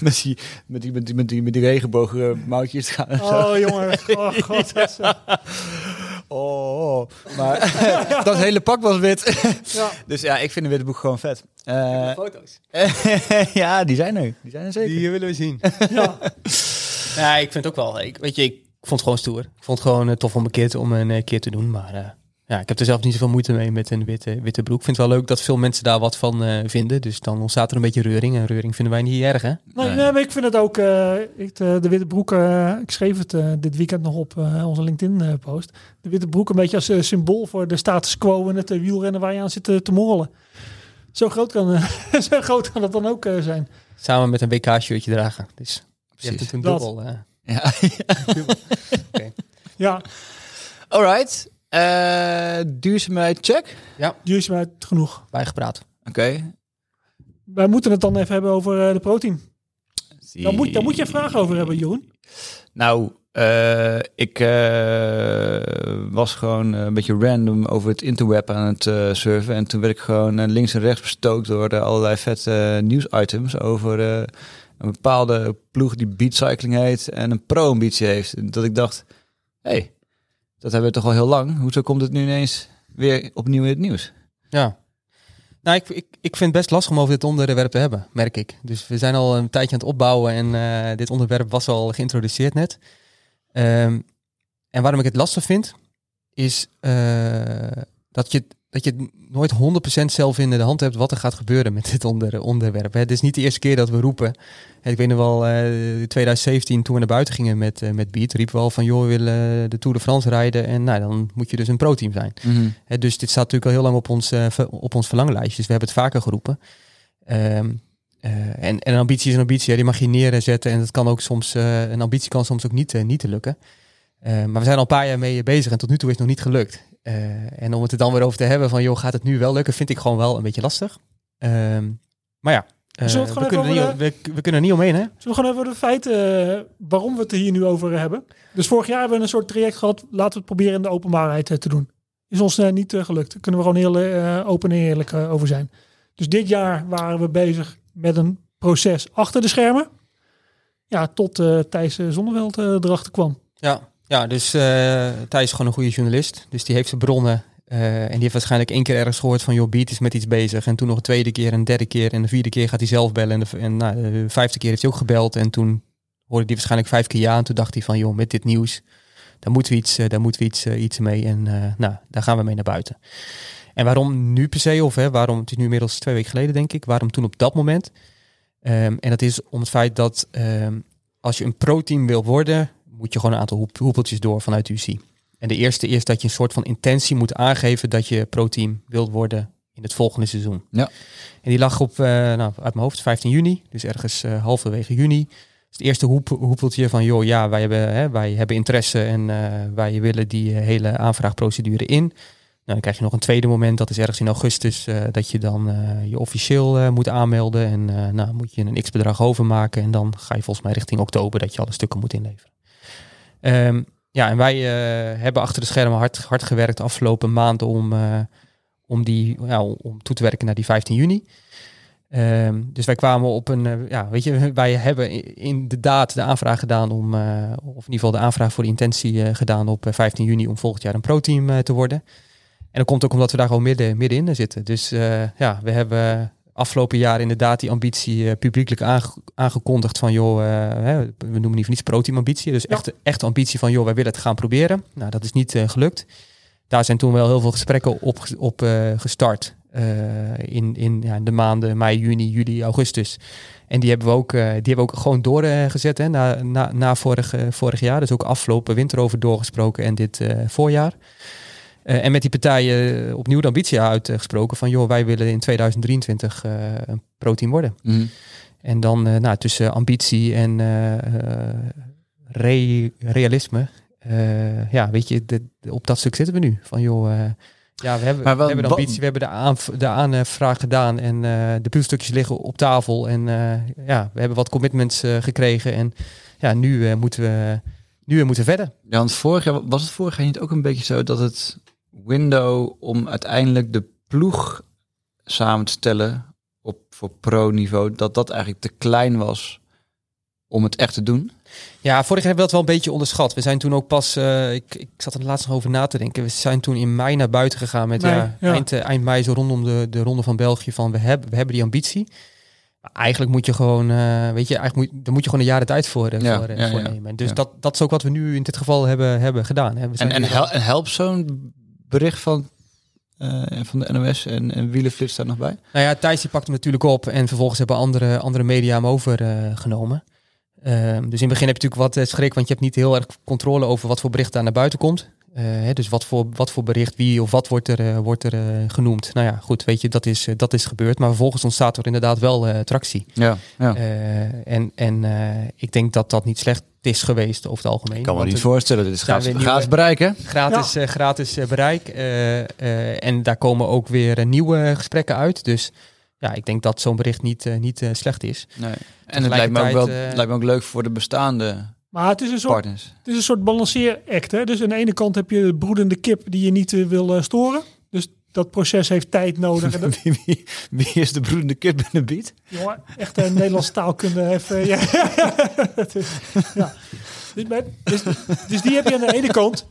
met die, met die, met die, met die, met die regenboog mouwtjes gaan. Oh jongen. Oh god. dat is, Oh, oh. maar [LAUGHS] dat hele pak was wit. ja. [LAUGHS] dus ja, ik vind de witte boek gewoon vet. Eh, foto's. [LAUGHS] ja, die zijn er. Die zijn er zeker. Die willen we zien. ja. Ja, ik vind het ook wel. Ik, weet je, ik vond het gewoon stoer. Ik vond het gewoon eh, tof om een keer te, om een eh, keer te doen. Maar eh, ja, ik heb er zelf niet zoveel moeite mee met een witte, witte broek. Ik vind het wel leuk dat veel mensen daar wat van eh, vinden. Dus dan ontstaat er een beetje reuring. En reuring vinden wij niet erg, hè? Nee, Nee. nee, maar ik vind het ook. eh, ik, de, de witte broek. eh, ik schreef het eh, dit weekend nog op eh, onze LinkedIn-post. de witte broek een beetje als eh, symbool voor de status quo en het eh, wielrennen waar je aan zit eh, te morrelen. Zo groot kan, eh, [LAUGHS] zo groot kan het dan ook eh, zijn. Samen met een WK-shirtje dragen. Dus je hebt Precies. het Dat. dubbel eh, Ja. [LAUGHS] Ja, Alright. Eh duurzaamheid check. duurzaamheid genoeg. bijgepraat. Oké. Wij moeten het dan even hebben over eh, de protein. Daar moet, daar moet je een vraag over hebben, Jeroen. Nou, eh, ik eh, was gewoon een beetje random over het interweb aan het eh, surfen. En toen werd ik gewoon links en rechts bestookt door allerlei vette nieuwsitems over eh, een bepaalde ploeg die Beat Cycling heet en een pro-ambitie heeft. Dat ik dacht, hé, hey, dat hebben we toch al heel lang. Hoezo komt het nu ineens weer opnieuw in het nieuws? Ja. Nou, ik, ik, ik vind het best lastig om over dit onderwerp te hebben, merk ik. Dus we zijn al een tijdje aan het opbouwen en eh, dit onderwerp was al geïntroduceerd net. Ehm, en waarom ik het lastig vind, is eh, dat, je, dat je nooit 100% zelf in de hand hebt wat er gaat gebeuren met dit onder, onderwerp. Het is niet de eerste keer dat we roepen. Ik weet nog wel, eh 2017 toen we naar buiten gingen met, eh, met Beat, riepen we al van joh, we willen de Tour de France rijden. En nou, dan moet je dus een pro-team zijn. Hè, dus dit staat natuurlijk al heel lang op ons, eh, op ons verlanglijstje. Dus we hebben het vaker geroepen. Ehm, eh, en, en een ambitie is een ambitie. hè, Die mag je neerzetten. En dat kan ook soms, een ambitie kan soms ook niet, niet te lukken. Maar we zijn al een paar jaar mee bezig en tot nu toe is het nog niet gelukt. Eh, en om het er dan weer over te hebben van, joh, gaat het nu wel lukken, vind ik gewoon wel een beetje lastig. Ehm, maar ja, eh, we kunnen er we, we kunnen er niet omheen, hè? Zullen we gewoon even de feiten eh, waarom we het er hier nu over hebben? Dus vorig jaar hebben we een soort traject gehad. Laten we het proberen in de openbaarheid te doen. Is ons niet gelukt. Daar kunnen we gewoon heel open en eerlijk over zijn. Dus dit jaar waren we bezig met een proces achter de schermen. Ja, tot Thijs Zonneveld erachter kwam. Ja, ja dus eh Thijs is gewoon een goede journalist. Dus die heeft zijn bronnen. eh, en die heeft waarschijnlijk één keer ergens gehoord van... joh, Beat is met iets bezig. En toen nog een tweede keer, een derde keer... en de vierde keer gaat hij zelf bellen. En de, nou, de vijfde keer heeft hij ook gebeld. En toen hoorde hij waarschijnlijk vijf keer ja. En toen dacht hij van, joh, met dit nieuws... daar moeten we iets, eh, daar moeten we iets, iets mee. En nou, daar gaan we mee naar buiten. En waarom nu per se? Of hè, waarom, het is nu inmiddels twee weken geleden, denk ik. Waarom toen op dat moment? Ehm, en dat is om het feit dat... ehm, als je een pro-team wil worden, moet je gewoon een aantal hoep- hoepeltjes door vanuit UC. En de eerste is dat je een soort van intentie moet aangeven dat je pro-team wilt worden in het volgende seizoen. Ja. En die lag op, eh, nou, uit mijn hoofd, 15 juni, dus ergens eh, halverwege juni. Dus het eerste hoep, hoepeltje van, joh, ja, wij hebben, hè, wij hebben interesse en eh, wij willen die hele aanvraagprocedure in. Nou, dan krijg je nog een tweede moment, dat is ergens in augustus, dat je dan je officieel moet aanmelden. En nou, moet je een x-bedrag overmaken. En dan ga je volgens mij richting oktober dat je alle stukken moet inleveren. Ehm, ja, en wij eh, hebben achter de schermen hard, hard gewerkt de afgelopen maanden om, eh, om, die, ja, om toe te werken naar die 15 juni. Ehm, dus wij kwamen op een, eh, ja, weet je, [LAUGHS] wij hebben inderdaad de aanvraag gedaan om, of in ieder geval de aanvraag voor de intentie gedaan op eh, 15 juni om volgend jaar een pro-team te worden. En dat komt ook omdat we daar gewoon midden, middenin zitten. Dus ja, we hebben afgelopen jaar inderdaad die ambitie eh, publiekelijk aange- aangekondigd van joh, eh, hè, we noemen niet voor niets pro-team ambitie. Dus Ja. echt, echt ambitie van joh, wij willen het gaan proberen. Nou, dat is niet eh, gelukt. Daar zijn toen wel heel veel gesprekken op, op gestart. in, in ja, de maanden mei, juni, juli, augustus. En die hebben we ook, die hebben we ook gewoon doorgezet hè, na, na, na vorig, vorig jaar. Dus ook afgelopen winter over doorgesproken en dit voorjaar. Eh, en met die partijen eh, opnieuw de ambitie uitgesproken van joh, wij willen in 2023 eh, een pro-team worden. Mhm. En dan eh, nou, tussen ambitie en eh, eh, re- realisme. eh, ja, weet je, de- op dat stuk zitten we nu. Van joh, eh, ja, we hebben, wel- we hebben de ambitie, we hebben de, aanv- de aanvraag gedaan en eh, de puzzelstukjes liggen op tafel. En eh, ja, we hebben wat commitments eh, gekregen. En ja, nu eh, moeten we nu eh, moeten we verder. Ja, want vorig jaar was het vorig jaar niet ook een beetje zo dat het window om uiteindelijk de ploeg samen te stellen op voor pro-niveau, dat dat eigenlijk te klein was om het echt te doen? Ja, vorig jaar hebben we dat wel een beetje onderschat. We zijn toen ook pas, eh, ik, ik zat er laatst nog over na te denken. We zijn toen in mei naar buiten gegaan met ja, ja. Eind, eh, eind mei zo rondom de, de ronde van België van we hebben, we hebben die ambitie. Maar eigenlijk moet je gewoon, eh, weet je, eigenlijk moet, daar moet je gewoon een jaar de tijd voor, Ja, voor, ja, voor ja. nemen. En dus Ja. dat, dat is ook wat we nu in dit geval hebben, hebben gedaan. Hè. We En, zijn en, hel, en helpt zo'n bericht van, eh, van de NOS en, en Wielenflits daar nog bij? Nou ja, Thijs die pakt hem natuurlijk op en vervolgens hebben andere, andere media hem overgenomen. Ehm, dus in het begin heb je natuurlijk wat eh, schrik, want je hebt niet heel erg controle over wat voor bericht daar naar buiten komt. Eh, hè, dus wat voor, wat voor bericht, wie of wat wordt er, eh, wordt er eh, genoemd. Nou ja, goed, weet je, dat is, eh, dat is gebeurd. Maar vervolgens ontstaat er inderdaad wel eh, tractie. Ja, ja. Eh, en en eh, ik denk dat dat niet slecht is geweest over het algemeen. Ik kan me niet het- voorstellen. Dit is gratis, weer nieuwe- gratis bereiken. Gratis, eh, gratis eh, bereik. eh, eh, en daar komen ook weer eh, nieuwe gesprekken uit. Dus ja, ik denk dat zo'n bericht niet, eh, niet eh, slecht is. Nee. En het lijkt me, ook wel, eh, lijkt me ook leuk voor de bestaande Maar het is een soort, partners. het is een soort balanceeract. Hè? Dus aan de ene kant heb je de broedende kip die je niet eh, wil eh, storen. Dat proces heeft tijd nodig. En [LAUGHS] dat, wie, wie, wie is de broedende kip in de biet? jongen, echt een Nederlandse taalkunde even. Ja, [LAUGHS] Het is- ja. Dus, dus, dus die heb je aan de ene kant.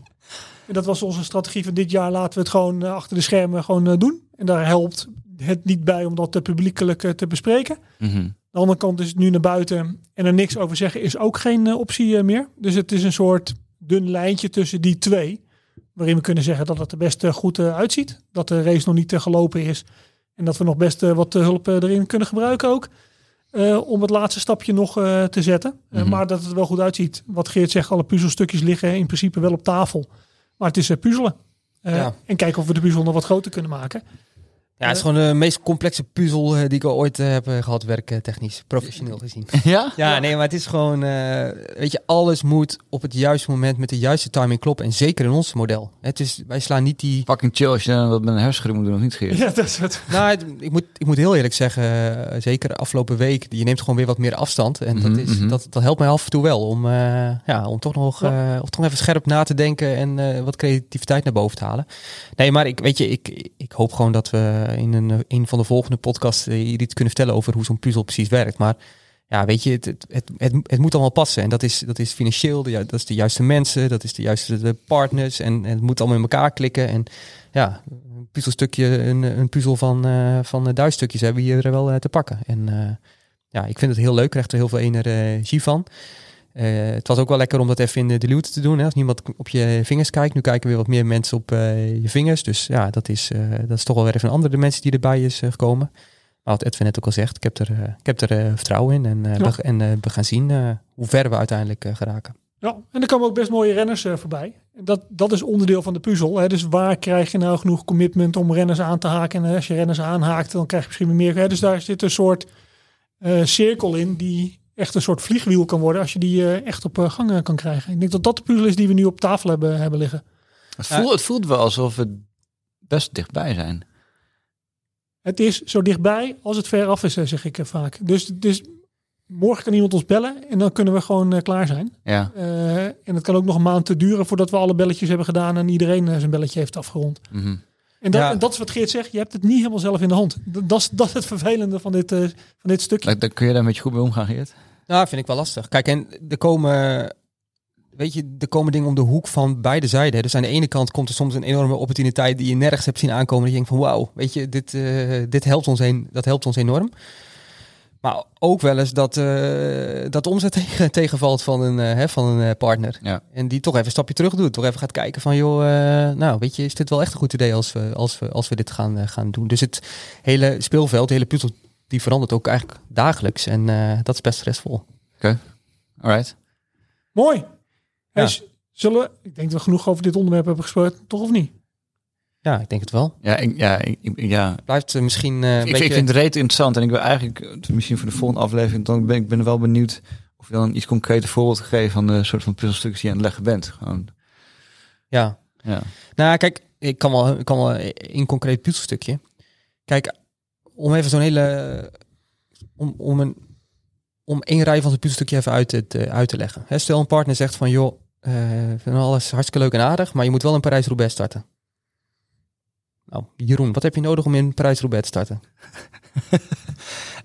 En dat was onze strategie van dit jaar. Laten we het gewoon eh, achter de schermen gewoon eh, doen. En daar helpt het niet bij om dat eh, publiekelijk eh, te bespreken. Mhm. Aan de andere kant is het nu naar buiten en er niks over zeggen is ook geen eh, optie eh, meer. Dus het is een soort dun lijntje tussen die twee. Waarin we kunnen zeggen dat het er best eh, goed eh, uitziet. Dat de race nog niet eh, gelopen is. En dat we nog best wat hulp erin kunnen gebruiken ook. om het laatste stapje nog te zetten. Mhm. maar dat het er wel goed uitziet. Wat Geert zegt, alle puzzelstukjes liggen in principe wel op tafel. Maar het is puzzelen. Ja. En kijken of we de puzzel nog wat groter kunnen maken. Ja, het is gewoon de meest complexe puzzel eh, die ik ooit eh, heb eh, gehad, werktechnisch, professioneel gezien. [LAUGHS] Ja? Ja, nee, maar het is gewoon, eh, weet je, alles moet op het juiste moment met de juiste timing kloppen. En zeker in ons model. Het is, wij slaan niet die... Fucking chill als je dan wat met een hersenschudding moet doen, of niet Geert? [LAUGHS] Ja, dat is het. Nou, het- ik moet, ik moet heel eerlijk zeggen, zeker afgelopen week, je neemt gewoon weer wat meer afstand. En Mhm, dat, is, mhm. dat, dat helpt mij af en toe wel om, eh, ja, om toch nog eh, of toch even scherp na te denken en eh, wat creativiteit naar boven te halen. Nee, maar ik, weet je, ik, ik hoop gewoon dat we in een, een van de volgende podcasts eh, hier iets kunnen vertellen over hoe zo'n puzzel precies werkt. Maar ja, weet je, het, het, het, het, moet allemaal passen. En dat is, dat is financieel, dat is de juiste mensen, dat is de juiste partners. En, het moet allemaal in elkaar klikken. En ja, een puzzelstukje, een, een puzzel van, eh van stukjes hebben we hier wel eh, te pakken. En eh, ja, ik vind het heel leuk, krijg er heel veel energie van. Eh, het was ook wel lekker om dat even in de dilute te doen. Hè? Als niemand op je vingers kijkt. Nu kijken weer wat meer mensen op eh, je vingers. Dus ja, dat is, eh, dat is toch wel weer even een andere dimensie die erbij is gekomen. Maar wat Edwin net ook al zegt, ik heb er, ik heb er vertrouwen in. En, Ja. we, en we gaan zien hoe ver we uiteindelijk geraken. Ja, en er komen ook best mooie renners voorbij. Dat, dat is onderdeel van de puzzel. Hè. Dus waar krijg je nou genoeg commitment om renners aan te haken? En als je renners aanhaakt, dan krijg je misschien meer. Hè. Dus daar zit een soort cirkel in die echt een soort vliegwiel kan worden als je die eh, echt op eh, gang eh, kan krijgen. Ik denk dat dat de puzzel is die we nu op tafel hebben, hebben liggen. Het, voelt, het voelt wel alsof we best dichtbij zijn. Het is zo dichtbij als het ver af is, zeg ik vaak. Dus, dus morgen kan iemand ons bellen en dan kunnen we gewoon klaar zijn. Ja. Eh, en het kan ook nog een maand te duren voordat we alle belletjes hebben gedaan en iedereen zijn belletje heeft afgerond. Mhm. En dat, Ja. en dat is wat Geert zegt, je hebt het niet helemaal zelf in de hand. Dat, dat, is, dat is het vervelende van dit, eh, van dit stukje. Daar, daar kun je daar een beetje goed mee omgaan, Geert. Nou, vind ik wel lastig. Kijk, en er komen, weet je, er komen dingen om de hoek van beide zijden. hè. Dus aan de ene kant komt er soms een enorme opportuniteit die je nergens hebt zien aankomen. Dat je denkt van, wauw, weet je, dit, eh, dit helpt ons een, dat helpt ons enorm. Maar ook wel eens dat, eh, dat omzet [LAUGHS] tegen, tegenvalt van een, eh, hè, van een eh, partner. Ja. En die toch even een stapje terug doet. Toch even gaat kijken van, joh, eh, nou, weet je, is dit wel echt een goed idee als we, als we, als we dit gaan, gaan doen. Dus het hele speelveld, de hele puzzel, die verandert ook eigenlijk dagelijks. En eh, dat is best stressvol. Alright. Mooi. Ja. zullen we, ik denk dat we genoeg over dit onderwerp hebben gesproken, toch of niet? Ja, ik denk het wel. Ja, ik, ja, ik, ja. Blijft eh, misschien een ik, beetje... ik vind het reet interessant. En ik wil eigenlijk, eh, misschien voor de volgende aflevering, dan ben ik ben wel benieuwd of je dan een iets concreter voorbeeld gegeven van de soort van puzzelstukjes die je aan het leggen bent. Gewoon, Ja. ja. Nou, kijk, ik kan wel, ik kan wel een concreet puzzelstukje. Kijk, om even zo'n hele... Om, om, een, om één rij van zo'n puzzelstukje even uit te, uit te leggen. Stel een partner zegt van, joh, vind alles hartstikke leuk en aardig, maar je moet wel in Parijs-Roubaix starten. Nou, Jeroen, wat heb je nodig om in Parijs-Roubaix te starten? [LAUGHS]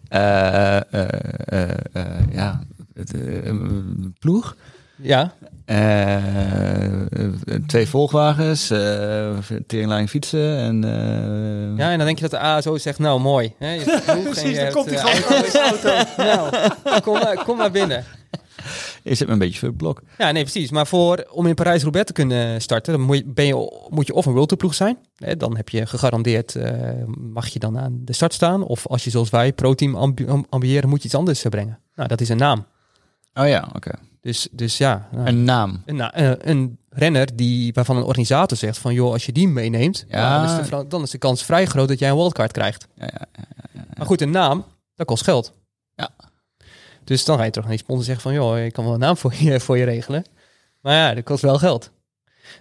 Eh, eh, eh, ja, het, een ploeg. Ja, twee volgwagens, teringlijn fietsen en... ja, en dan denk je dat de ASO zegt, nou mooi. Hè, je [LAUGHS] Precies, dan komt die auto. Nou, kom maar, kom maar binnen. Zit me een beetje voor het blok. Ja, nee, precies. Maar voor, om in Parijs-Roubaix te kunnen starten, dan moet je, ben je, moet je of een World ploeg zijn. Hè, dan heb je gegarandeerd, eh, mag je dan aan de start staan. Of als je zoals wij pro-team ambi- am- ambiëren, moet je iets anders brengen. Nou, dat is een naam. Oh ja, oké. Dus, dus ja, nou, Een naam. een, na- eh, een renner die, waarvan een organisator zegt van, joh, als je die meeneemt, Ja. dan, is de, dan is de kans vrij groot dat jij een wildcard krijgt. Ja, ja, ja. Maar goed, een naam, dat kost geld. Ja. Dus dan ga je toch naar die sponsor zeggen van, joh, ik kan wel een naam voor je, [LAUGHS] voor je regelen. Maar ja, dat kost wel geld.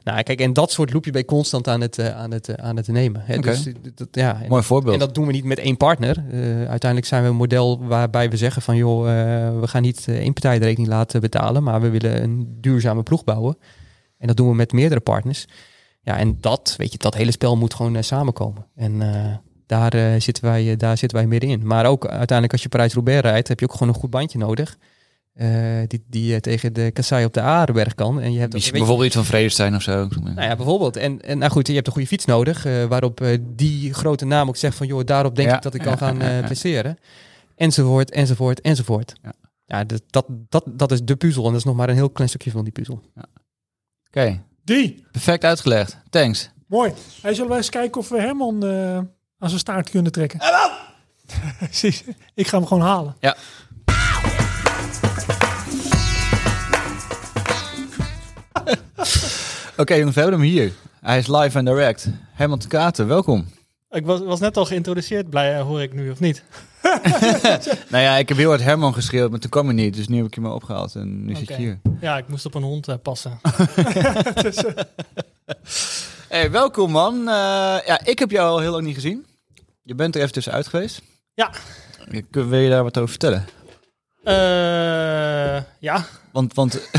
Nou, kijk, en dat soort loopje ben je constant aan het, eh, aan het, eh, aan het nemen. Hè? Dus, dat, ja, en, Mooi voorbeeld. en dat doen we niet met één partner. Eh, uiteindelijk zijn we een model waarbij we zeggen van, joh, we gaan niet één partij de rekening laten betalen, maar we willen een duurzame ploeg bouwen. En dat doen we met meerdere partners. Ja, en dat, weet je, dat hele spel moet gewoon samenkomen. En daar, eh, zitten wij, eh, daar zitten wij middenin. Maar ook uiteindelijk als je Parijs-Roubaix rijdt, heb je ook gewoon een goed bandje nodig. eh, die die tegen de kassei op de Aardenberg kan. En je hebt ook, je- bijvoorbeeld iets van Vredestein of zo. nou ja, bijvoorbeeld. En, en nou goed, je hebt een goede fiets nodig, waarop die grote naam ook zegt van, joh, daarop denk Ja, ik dat ik ja, kan gaan ja, [LAUGHS] ja. presteren. Enzovoort, enzovoort, enzovoort. Ja. Ja, dat, dat, dat, dat is de puzzel en dat is nog maar een heel klein stukje van die puzzel. Oké, Die. perfect uitgelegd. Thanks. Mooi. Hey, zullen wij eens kijken of we Herman eh, aan zijn staart kunnen trekken? [LAUGHS] Precies. Ik ga hem gewoon halen. Ja. [LAUGHS] Oké jongens, we hebben hem hier. Hij is live en direct. Herman de Katen, welkom. Ik was, was net al geïntroduceerd, blij eh, hoor ik nu of niet. [LAUGHS] Nou ja, ik heb heel hard Herman geschreeuwd, maar toen kwam hij niet. Dus nu heb ik je maar opgehaald en nu zit je hier. Ja, ik moest op een hond eh, passen. Hey, welkom man. Eh, ja, ik heb jou al heel lang niet gezien. Je bent er even tussenuit geweest. Ja. Kun- Wil je daar wat over vertellen? Eh, ja, Want, want [LAUGHS]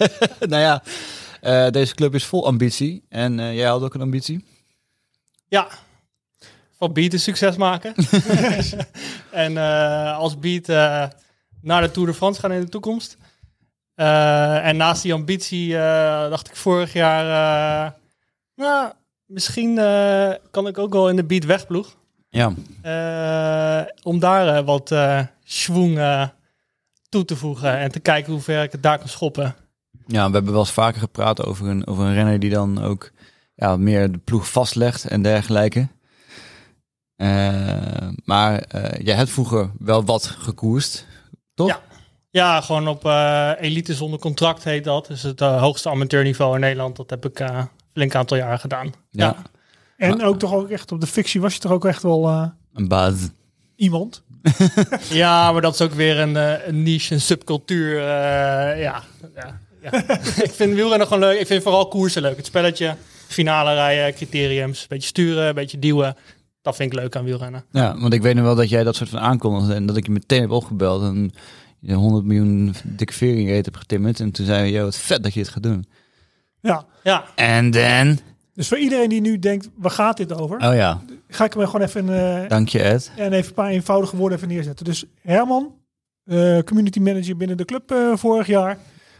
[LAUGHS] nou ja, eh, deze club is vol ambitie. En jij had ook een ambitie. ja. Van Beat een succes maken. [LAUGHS] en als Beat naar de Tour de France gaan in de toekomst. En naast die ambitie dacht ik vorig jaar... nou, misschien eh, kan ik ook wel in de Beat wegploeg. Ja. Eh, om daar eh, wat schwung eh, toe te voegen en te kijken hoe ver ik het daar kan schoppen. ja, we hebben wel eens vaker gepraat over een, over een renner die dan ook ja, meer de ploeg vastlegt en dergelijke. Maar jij hebt vroeger wel wat gekoerst, toch? Ja. Ja, gewoon op elite zonder contract heet dat. Dus het hoogste amateurniveau in Nederland. Dat heb ik flink aantal jaar gedaan. Ja. Ja. En ook toch ook echt op de fictie was je toch ook echt wel eh, Een baas. iemand? [LAUGHS] Ja, maar dat is ook weer een, eh, een niche, een subcultuur. eh, ja, ja, ja. [LAUGHS] ik vind wielrennen gewoon leuk. Ik vind vooral koersen leuk. Het spelletje, finale rijden, criteriums. Een beetje sturen, een beetje duwen. Dat vind ik leuk aan wielrennen. Ja, want ik weet nog wel dat jij dat soort van aankondigde en dat ik je meteen heb opgebeld en je 100 miljoen dikke vering hebt getimmerd. En toen zei je, joh, wat vet dat je het gaat doen. Ja. Ja, En dan? Dus voor iedereen die nu denkt, waar gaat dit over? Oh ja, Ga ik hem gewoon even, eh, dank je Ed. en even een paar eenvoudige woorden even neerzetten. Dus Herman, eh, community manager binnen de club eh, vorig jaar.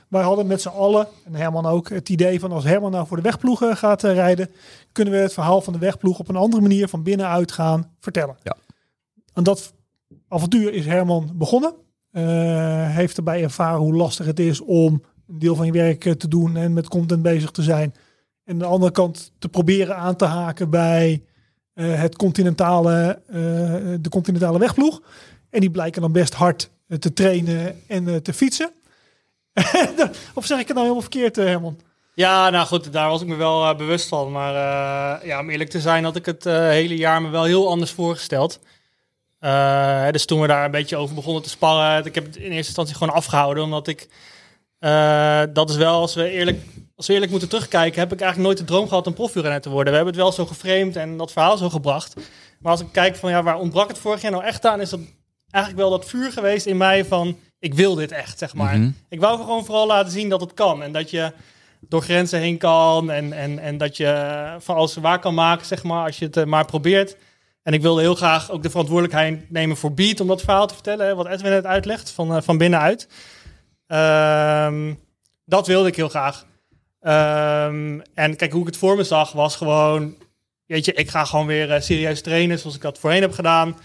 Wij hadden met z'n allen, en Herman ook, het idee van als Herman nou voor de wegploegen gaat rijden, kunnen we het verhaal van de wegploeg op een andere manier van binnenuit gaan vertellen. Ja. En dat avontuur is Herman begonnen. Eh, heeft erbij ervaren hoe lastig het is om een deel van je werk eh, te doen en met content bezig te zijn. En aan de andere kant te proberen aan te haken bij eh, het continentale, eh, de continentale wegploeg. En die blijken dan best hard te trainen en te fietsen. [LAUGHS] of zeg ik het nou helemaal verkeerd, Herman? Ja, nou goed, daar was ik me wel bewust van. Maar ja, om eerlijk te zijn had ik het hele jaar me wel heel anders voorgesteld. Dus toen we daar een beetje over begonnen te sparren, ik heb het in eerste instantie gewoon afgehouden. Omdat ik, eh, dat is wel, als we, eerlijk, als we eerlijk moeten terugkijken, heb ik eigenlijk nooit de droom gehad om profielrenner te worden. We hebben het wel zo geframed en dat verhaal zo gebracht. Maar als ik kijk van, ja, waar ontbrak het vorig jaar nou echt aan, is dat eigenlijk wel dat vuur geweest in mij van, ik wil dit echt, zeg maar. Mhm. Ik wou gewoon vooral laten zien dat het kan. En dat je door grenzen heen kan. En, en, en dat je van alles waar kan maken, zeg maar, als je het eh, maar probeert. En ik wilde heel graag ook de verantwoordelijkheid nemen voor Beat om dat verhaal te vertellen, wat Edwin net uitlegt, van, eh, van binnenuit. Ehm, dat wilde ik heel graag. Ehm, en kijk, hoe ik het voor me zag, was gewoon, weet je, ik ga gewoon weer eh, serieus trainen zoals ik dat voorheen heb gedaan.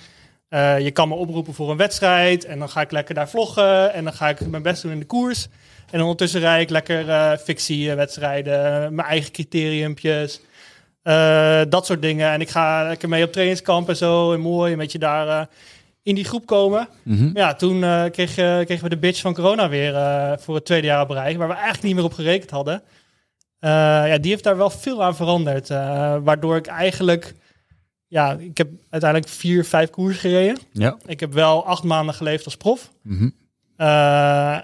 Eh, je kan me oproepen voor een wedstrijd en dan ga ik lekker daar vloggen en dan ga ik mijn best doen in de koers. En ondertussen rijd ik lekker eh fictiewedstrijden, mijn eigen criteriumpjes, dat soort dingen. En ik ga lekker mee op trainingskamp en zo en mooi een beetje daar in die groep komen. Mhm. Ja, toen eh, kreeg, eh, kregen we de bitch van corona weer eh, voor het tweede jaar op rij, waar we eigenlijk niet meer op gerekend hadden. Ja, die heeft daar wel veel aan veranderd, waardoor ik eigenlijk, ja, ik heb uiteindelijk vier, vijf koers gereden. Ja. Ik heb wel acht maanden geleefd als prof. Mhm. Eh,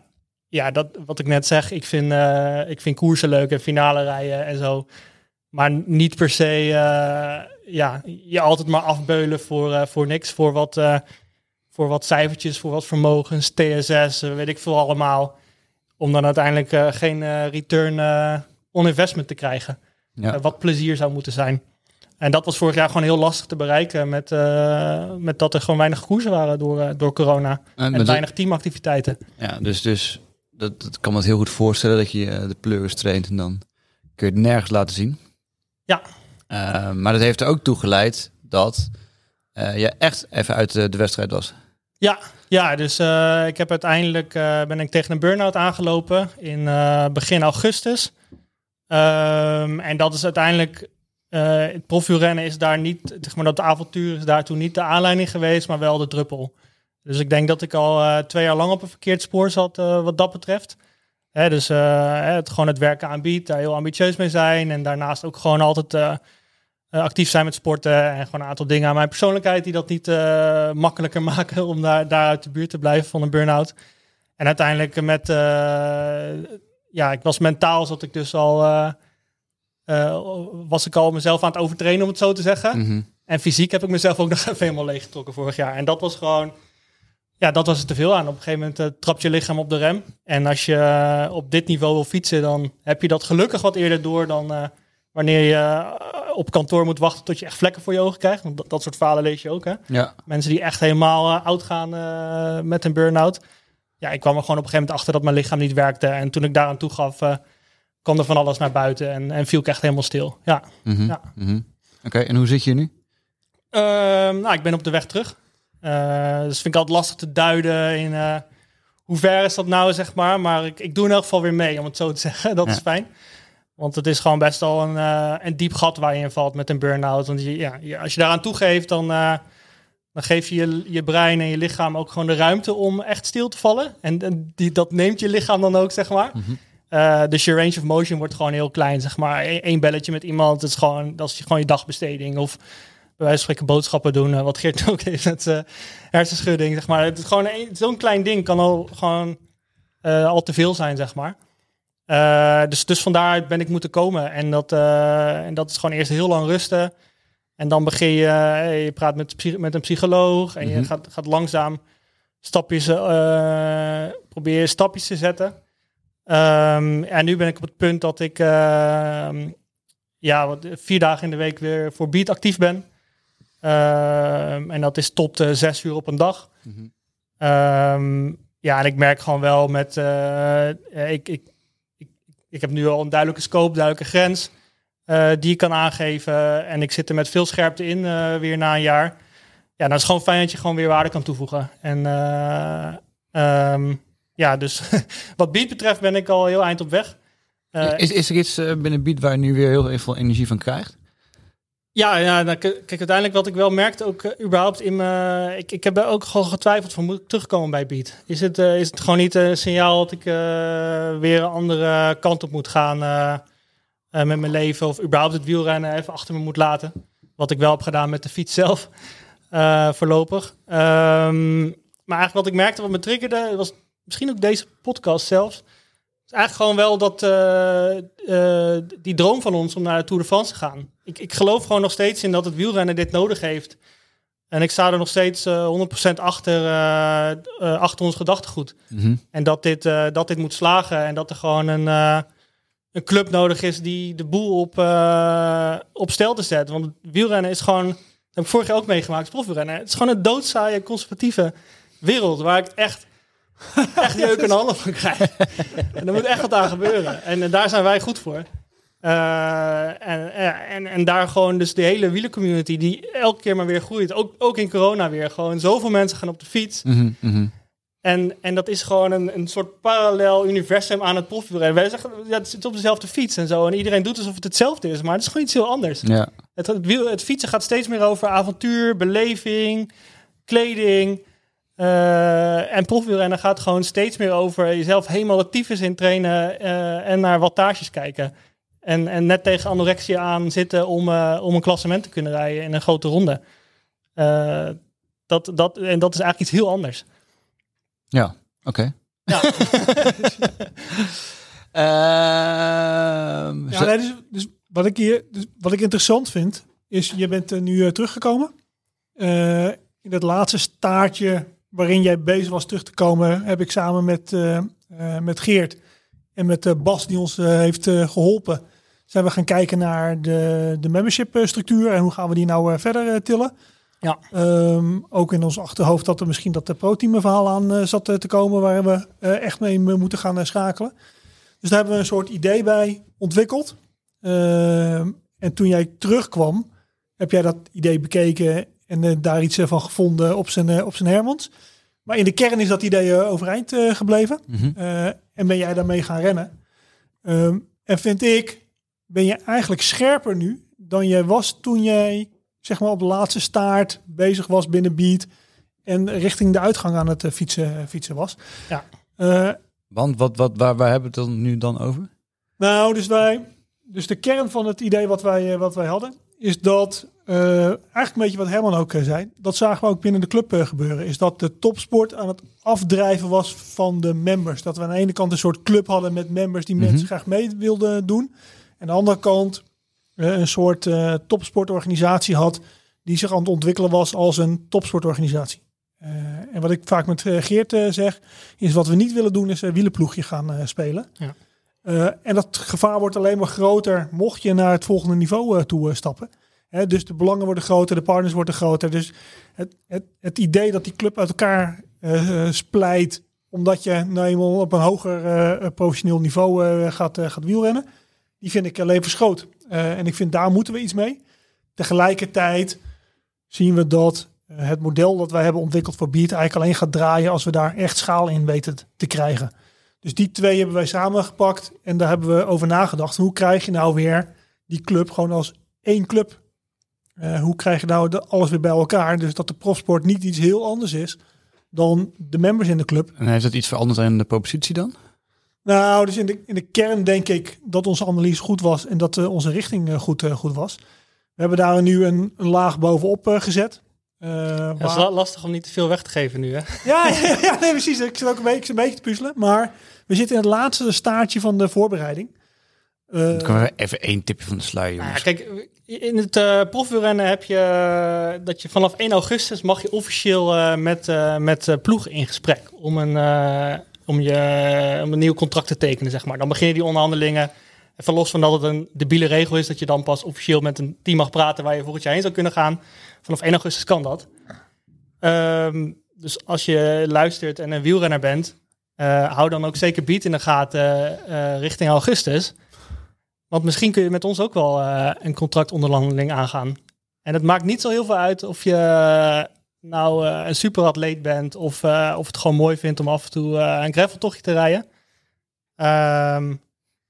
ja, dat, wat ik net zeg, ik vind, ik vind koersen leuk en finale rijden en zo. Maar niet per se ja, je altijd maar afbeulen voor, voor niks. Voor wat, voor wat cijfertjes, voor wat vermogens, TSS, eh, weet ik veel allemaal. Om dan uiteindelijk eh, geen eh, return on investment te krijgen. Ja. Wat plezier zou moeten zijn. En dat was vorig jaar gewoon heel lastig te bereiken. Met, met dat er gewoon weinig koersen waren door, door corona. En weinig teamactiviteiten. Ja, dus, dus dat, dat kan me heel goed voorstellen dat je de pleuris traint en dan kun je het nergens laten zien. Ja. Maar dat heeft er ook toe geleid dat je echt even uit de wedstrijd was. Ja, ja dus eh, ik heb uiteindelijk eh, ben ik tegen een burn-out aangelopen in eh, begin augustus. Ehm, en dat is uiteindelijk, het profielrennen is daar niet, zeg maar dat avontuur is daartoe niet de aanleiding geweest, maar wel de druppel. Dus ik denk dat ik al twee jaar lang op een verkeerd spoor zat wat dat betreft. Hè, dus het, gewoon het werken aanbiedt, daar heel ambitieus mee zijn. En daarnaast ook gewoon altijd actief zijn met sporten. En gewoon een aantal dingen aan mijn persoonlijkheid die dat niet eh, makkelijker [LAUGHS] maken om daar, daar uit de buurt te blijven van een burn-out. En uiteindelijk met, eh, ja, ik was mentaal, zat ik dus al, eh, eh, was ik al mezelf aan het overtrainen om het zo te zeggen. Mhm. En fysiek heb ik mezelf ook [LAUGHS] nog even helemaal leeggetrokken vorig jaar. En dat was gewoon, ja, dat was het te veel aan. Op een gegeven moment eh, trapt je lichaam op de rem. En als je eh, op dit niveau wil fietsen, dan heb je dat gelukkig wat eerder door dan eh, wanneer je eh, op kantoor moet wachten tot je echt vlekken voor je ogen krijgt. Want dat, dat soort verhalen lees je ook, hè. Ja. Mensen die echt helemaal eh, oud gaan eh, met een burn-out. Ja, ik kwam er gewoon op een gegeven moment achter dat mijn lichaam niet werkte. En toen ik daaraan toegaf, eh kwam er van alles naar buiten en, en viel ik echt helemaal stil. Ja. Mhm. Ja. Mhm. Oké, en hoe zit je nu? Ehm, nou, ik ben op de weg terug. Dus vind ik altijd lastig te duiden in eh, hoe ver is dat nou, zeg maar. Maar ik, ik doe in elk geval weer mee, om het zo te zeggen. [LAUGHS] Dat Ja. is fijn. Want het is gewoon best wel een, eh, een diep gat waar je in valt met een burn-out. Want je, ja, je- als je daaraan toegeeft, dan, eh, dan geef je, je je brein en je lichaam ook gewoon de ruimte om echt stil te vallen. En, en die, dat neemt je lichaam dan ook, zeg maar. Mhm. Eh, dus je range of motion wordt gewoon heel klein, zeg maar. Eén één belletje met iemand, dat is gewoon, dat is gewoon je dagbesteding. Of bij wijze van spreken boodschappen doen, wat Geert [LAUGHS] ook heeft met hersenschudding, zeg maar. Het is gewoon zo'n klein ding kan al gewoon al te veel zijn, zeg maar. Eh, dus, dus vandaar ben ik moeten komen. En dat, eh, en dat is gewoon eerst heel lang rusten. En dan begin je, eh, je praat met, met een psycholoog en je Mhm. gaat, gaat langzaam stapjes, probeer je stapjes te zetten. Ehm, en nu ben ik op het punt dat ik ehm, ja, wat, vier dagen in de week weer voor Beat actief ben. Ehm, en dat is tot zes uur op een dag. Mhm. Ja, en ik merk gewoon wel met... ik, ik, ik, heb nu al een duidelijke scope, duidelijke grens eh, die ik kan aangeven. En ik zit er met veel scherpte in eh, weer na een jaar. Ja, dan is het gewoon fijn dat je gewoon weer waarde kan toevoegen. En eh, ehm, ja, dus [LAUGHS] wat beat betreft ben ik al heel eind op weg. Is, is er iets binnen Beat waar je nu weer heel veel energie van krijgt? Ja, ja nou, kijk, uiteindelijk wat ik wel merkte, ook eh, überhaupt in mijn... Ik, ik heb ook gewoon getwijfeld van, moet ik terugkomen bij Beat? Is het, eh, is het gewoon niet een signaal dat ik eh, weer een andere kant op moet gaan eh, eh, met mijn leven? Of überhaupt het wielrennen even achter me moet laten? Wat ik wel heb gedaan met de fiets zelf, eh, voorlopig. Ehm, maar eigenlijk wat ik merkte, wat me triggerde, was misschien ook deze podcast zelfs. Eigenlijk gewoon wel dat eh, eh, die droom van ons om naar de Tour de France te gaan. Ik, ik geloof gewoon nog steeds in dat het wielrennen dit nodig heeft. En ik sta er nog steeds eh 100% achter, eh, eh, achter ons gedachtegoed. Mhm. En dat dit, dat dit moet slagen. En dat er gewoon een, een club nodig is die de boel op, op stel te zetten. Want wielrennen is gewoon, dat heb ik vorig jaar ook meegemaakt, profwielrennen. Het is gewoon een doodzaaie, conservatieve wereld waar ik echt, [LAUGHS] echt jeuk de handen van krijg. [LAUGHS] en er moet echt wat aan gebeuren. En, eh, daar zijn wij goed voor. Eh, en, en, en daar gewoon dus de hele wielercommunity die elke keer maar weer groeit. Ook, ook in corona weer. Gewoon zoveel mensen gaan op de fiets. Mhm, mhm. En, en dat is gewoon een, een soort parallel universum aan het profwielrennen. Wij zeggen, ja, het zit op dezelfde fiets en zo. En iedereen doet alsof het hetzelfde is. Maar het is gewoon iets heel anders. Ja. Het, het, wiel, het fietsen gaat steeds meer over avontuur, beleving, kleding. Eh, en profwielrennen gaat gewoon steeds meer over jezelf helemaal de tyfus in trainen eh, en naar wattages kijken. En, en net tegen anorexia aan zitten om, eh, om een klassement te kunnen rijden in een grote ronde. Eh, dat, dat, en dat is eigenlijk iets heel anders. Ja, oké. Ja. [LAUGHS] Ehm, Ja, nee, dus, dus wat, ik hier, dus wat ik interessant vind, is je bent er nu teruggekomen. Eh, in het laatste staartje waarin jij bezig was terug te komen, heb ik samen met, eh, eh, met Geert en met eh, Bas, die ons heeft eh, geholpen, zijn we gaan kijken naar de, de membership structuur en hoe gaan we die nou verder tillen. Ja. Ehm, ook in ons achterhoofd dat er misschien dat de pro-team verhaal aan zat te komen waar we echt mee moeten gaan schakelen. Dus daar hebben we een soort idee bij ontwikkeld. Ehm, en toen jij terugkwam, heb jij dat idee bekeken en eh, daar iets eh, van gevonden op zijn, eh, op zijn Hermans. Maar in de kern is dat idee overeind eh, gebleven. Mhm. Eh, en ben jij daarmee gaan rennen. Ehm, en vind ik, ben je eigenlijk scherper nu dan jij was toen jij zeg maar op de laatste staart bezig was binnen Beat en richting de uitgang aan het fietsen, fietsen was. Ja. Eh, Want wat, wat, waar, waar hebben we het dan nu dan over? nou, dus wij, dus de kern van het idee wat wij, wat wij hadden, is dat eh, eigenlijk een beetje wat Herman ook eh, zei. Dat zagen we ook binnen de club eh, gebeuren. Is dat de topsport aan het afdrijven was van de members. Dat we aan de ene kant een soort club hadden met members die Mhm. mensen graag mee wilden doen. En aan de andere kant een soort eh, topsportorganisatie had die zich aan het ontwikkelen was als een topsportorganisatie. En wat ik vaak met Geert zeg, is wat we niet willen doen, is een wielenploegje gaan spelen. Ja. En dat gevaar wordt alleen maar groter mocht je naar het volgende niveau toe stappen. Dus de belangen worden groter, de partners worden groter. Dus het, het, het idee dat die club uit elkaar eh, eh, splijt, omdat je nou eenmaal op een hoger eh, professioneel niveau gaat, gaat wielrennen, die vind ik alleen verschoot. Eh, en ik vind daar moeten we iets mee. Tegelijkertijd zien we dat het model dat wij hebben ontwikkeld voor Beat eigenlijk alleen gaat draaien als we daar echt schaal in weten te krijgen. Dus die twee hebben wij samengepakt en daar hebben we over nagedacht. Hoe krijg je nou weer die club gewoon als één club? Eh, hoe krijg je nou de, alles weer bij elkaar? Dus dat de profsport niet iets heel anders is dan de members in de club. En heeft dat iets veranderd in de propositie dan? Nou, dus in de, in de kern denk ik dat onze analyse goed was en dat eh, onze richting eh, goed, goed was. We hebben daar nu een, een laag bovenop gezet. Eh, Ja, het is waar- lastig om niet te veel weg te geven nu, hè? [LAUGHS] ja, ja, ja, nee, precies. Ik zit ook een beetje, een beetje te puzzelen. Maar we zitten in het laatste staartje van de voorbereiding. Eh, Dan kunnen we even één tipje van de sluier, Nou ja, kijk, in het eh profwielrennen heb je eh, dat je vanaf 1 augustus mag je officieel eh, met, eh met eh, ploegen in gesprek om een, eh, om, je, om een nieuw contract te tekenen, zeg maar. Dan beginnen die onderhandelingen. Even los van dat het een debiele regel is dat je dan pas officieel met een team mag praten waar je volgend jaar heen zou kunnen gaan. Vanaf 1 augustus kan dat. Ehm, dus als je luistert en een wielrenner bent, eh, hou dan ook zeker Beat in de gaten eh, richting augustus. Want misschien kun je met ons ook wel eh, een contractonderhandeling aangaan. En het maakt niet zo heel veel uit of je eh, nou eh, een superatleet bent of, eh, of het gewoon mooi vindt om af en toe eh, een graveltochtje te rijden. Ehm, het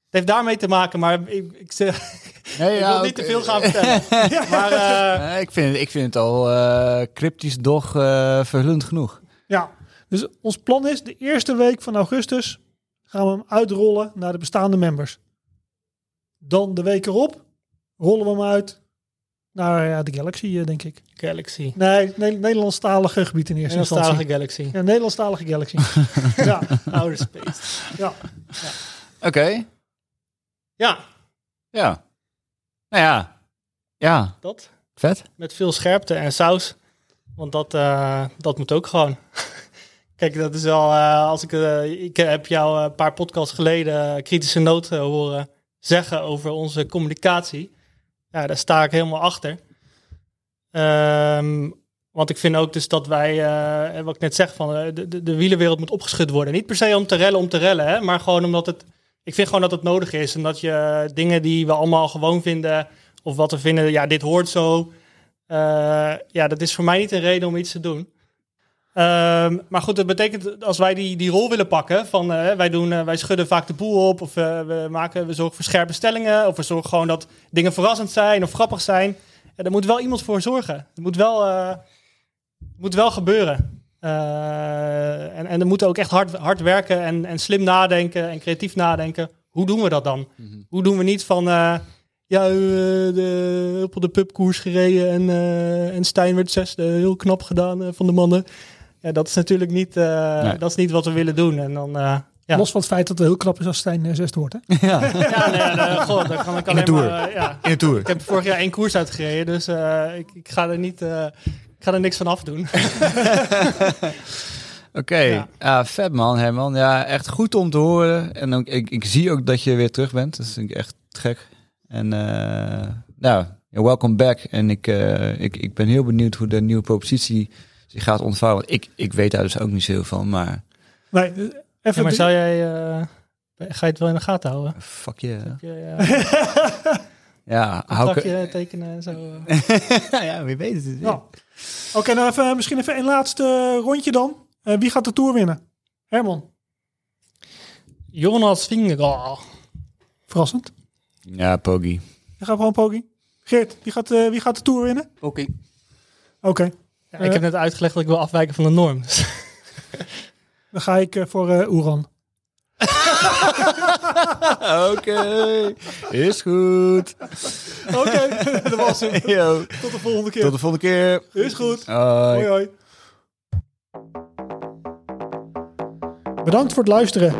heeft daarmee te maken, maar ik, ik, zeg- [LAUGHS] Nee, ik wil niet te veel gaan vertellen. [LAUGHS] maar eh, Nee, ik, vind, ik vind het al eh, cryptisch, doch eh verhullend genoeg. Ja, dus ons plan is de eerste week van augustus gaan we hem uitrollen naar de bestaande members. Dan de week erop rollen we hem uit naar ja, de Galaxy, eh, denk ik. Galaxy. Nee, ne Nederlandstalige gebied in eerste instantie. Nederlandstalige Galaxy. Ja, Nederlandstalige Galaxy. [LAUGHS] ja, Outer Space. ja. Oké, Ja, ja. Nou ja, ja, dat. vet. Met veel scherpte en saus. Want dat, eh, dat moet ook gewoon. [LAUGHS] Kijk, dat is wel, eh, als ik, eh, ik heb jou een paar podcasts geleden kritische noot eh, horen zeggen over onze communicatie. Ja, daar sta ik helemaal achter. Ehm, want ik vind ook dus dat wij, eh, wat ik net zeg, van eh, de, de, de wielenwereld moet opgeschud worden. Niet per se om te rellen om te rellen, hè, maar gewoon omdat het, ik vind gewoon dat het nodig is. En dat je dingen die we allemaal gewoon vinden, of wat we vinden, ja, dit hoort zo. Eh, ja, dat is voor mij niet een reden om iets te doen. Ehm, maar goed, dat betekent als wij die, die rol willen pakken van eh, wij, doen, eh, wij schudden vaak de boel op of eh, we, maken, we zorgen voor scherpe stellingen of we zorgen gewoon dat dingen verrassend zijn of grappig zijn. Ja, daar moet wel iemand voor zorgen. Het moet wel, moet wel gebeuren. En, en er moeten ook echt hard, hard werken en, en slim nadenken en creatief nadenken. Hoe doen we dat dan? Hoe doen we niet van ja, de, op de pubkoers gereden en, en Stijn werd zesde. Heel knap gedaan van de mannen. Ja, dat is natuurlijk niet, eh, Nee. dat is niet wat we willen doen. En dan, eh, ja. Los van het feit dat het heel knap is als Stijn uh, zesde wordt. Hè? [LAUGHS] Ja, ja, nee, nee, god, dan kan ik alleen maar... eh, ja. in de Tour. Ik heb vorig jaar één koers uitgereden, dus eh, ik, ik ga er niet... eh, ik ga er niks van afdoen. [LAUGHS] Oké, Ja. ja. vet man, Herman. Ja, echt goed om te horen. En ook, ik, ik zie ook dat je weer terug bent. Dat vind ik echt gek. En eh nou, welcome back. En ik, eh, ik, ik ben heel benieuwd hoe de nieuwe propositie zich gaat ontvouwen. Ik, ik weet daar dus ook niet zo heel van, maar Nee, eh, even Ja, maar zou jij... eh, ga je het wel in de gaten houden? fuck je. Heb je uh, Ja, [LAUGHS] hou ik... tekenen en zo? eh? [LAUGHS] ja, wie weet het. Ja. Oké, nou even, misschien even een laatste rondje dan. Eh, wie gaat de Tour winnen? Herman, Jonas Vingegaard. verrassend. Ja, Pogi. Je gaat gewoon Pogi. Geert, wie gaat, eh, wie gaat de Tour winnen? Oké. Oké, Ja, ik heb net uitgelegd dat ik wil afwijken van de norm. Dus [LAUGHS] dan ga ik eh, voor eh Oeran. [LAUGHS] Oké, is goed. Oké, [LAUGHS] dat was hem. Yo, Tot de volgende keer. tot de volgende keer. Is goed. Hoi. Hoi hoi. Bedankt voor het luisteren.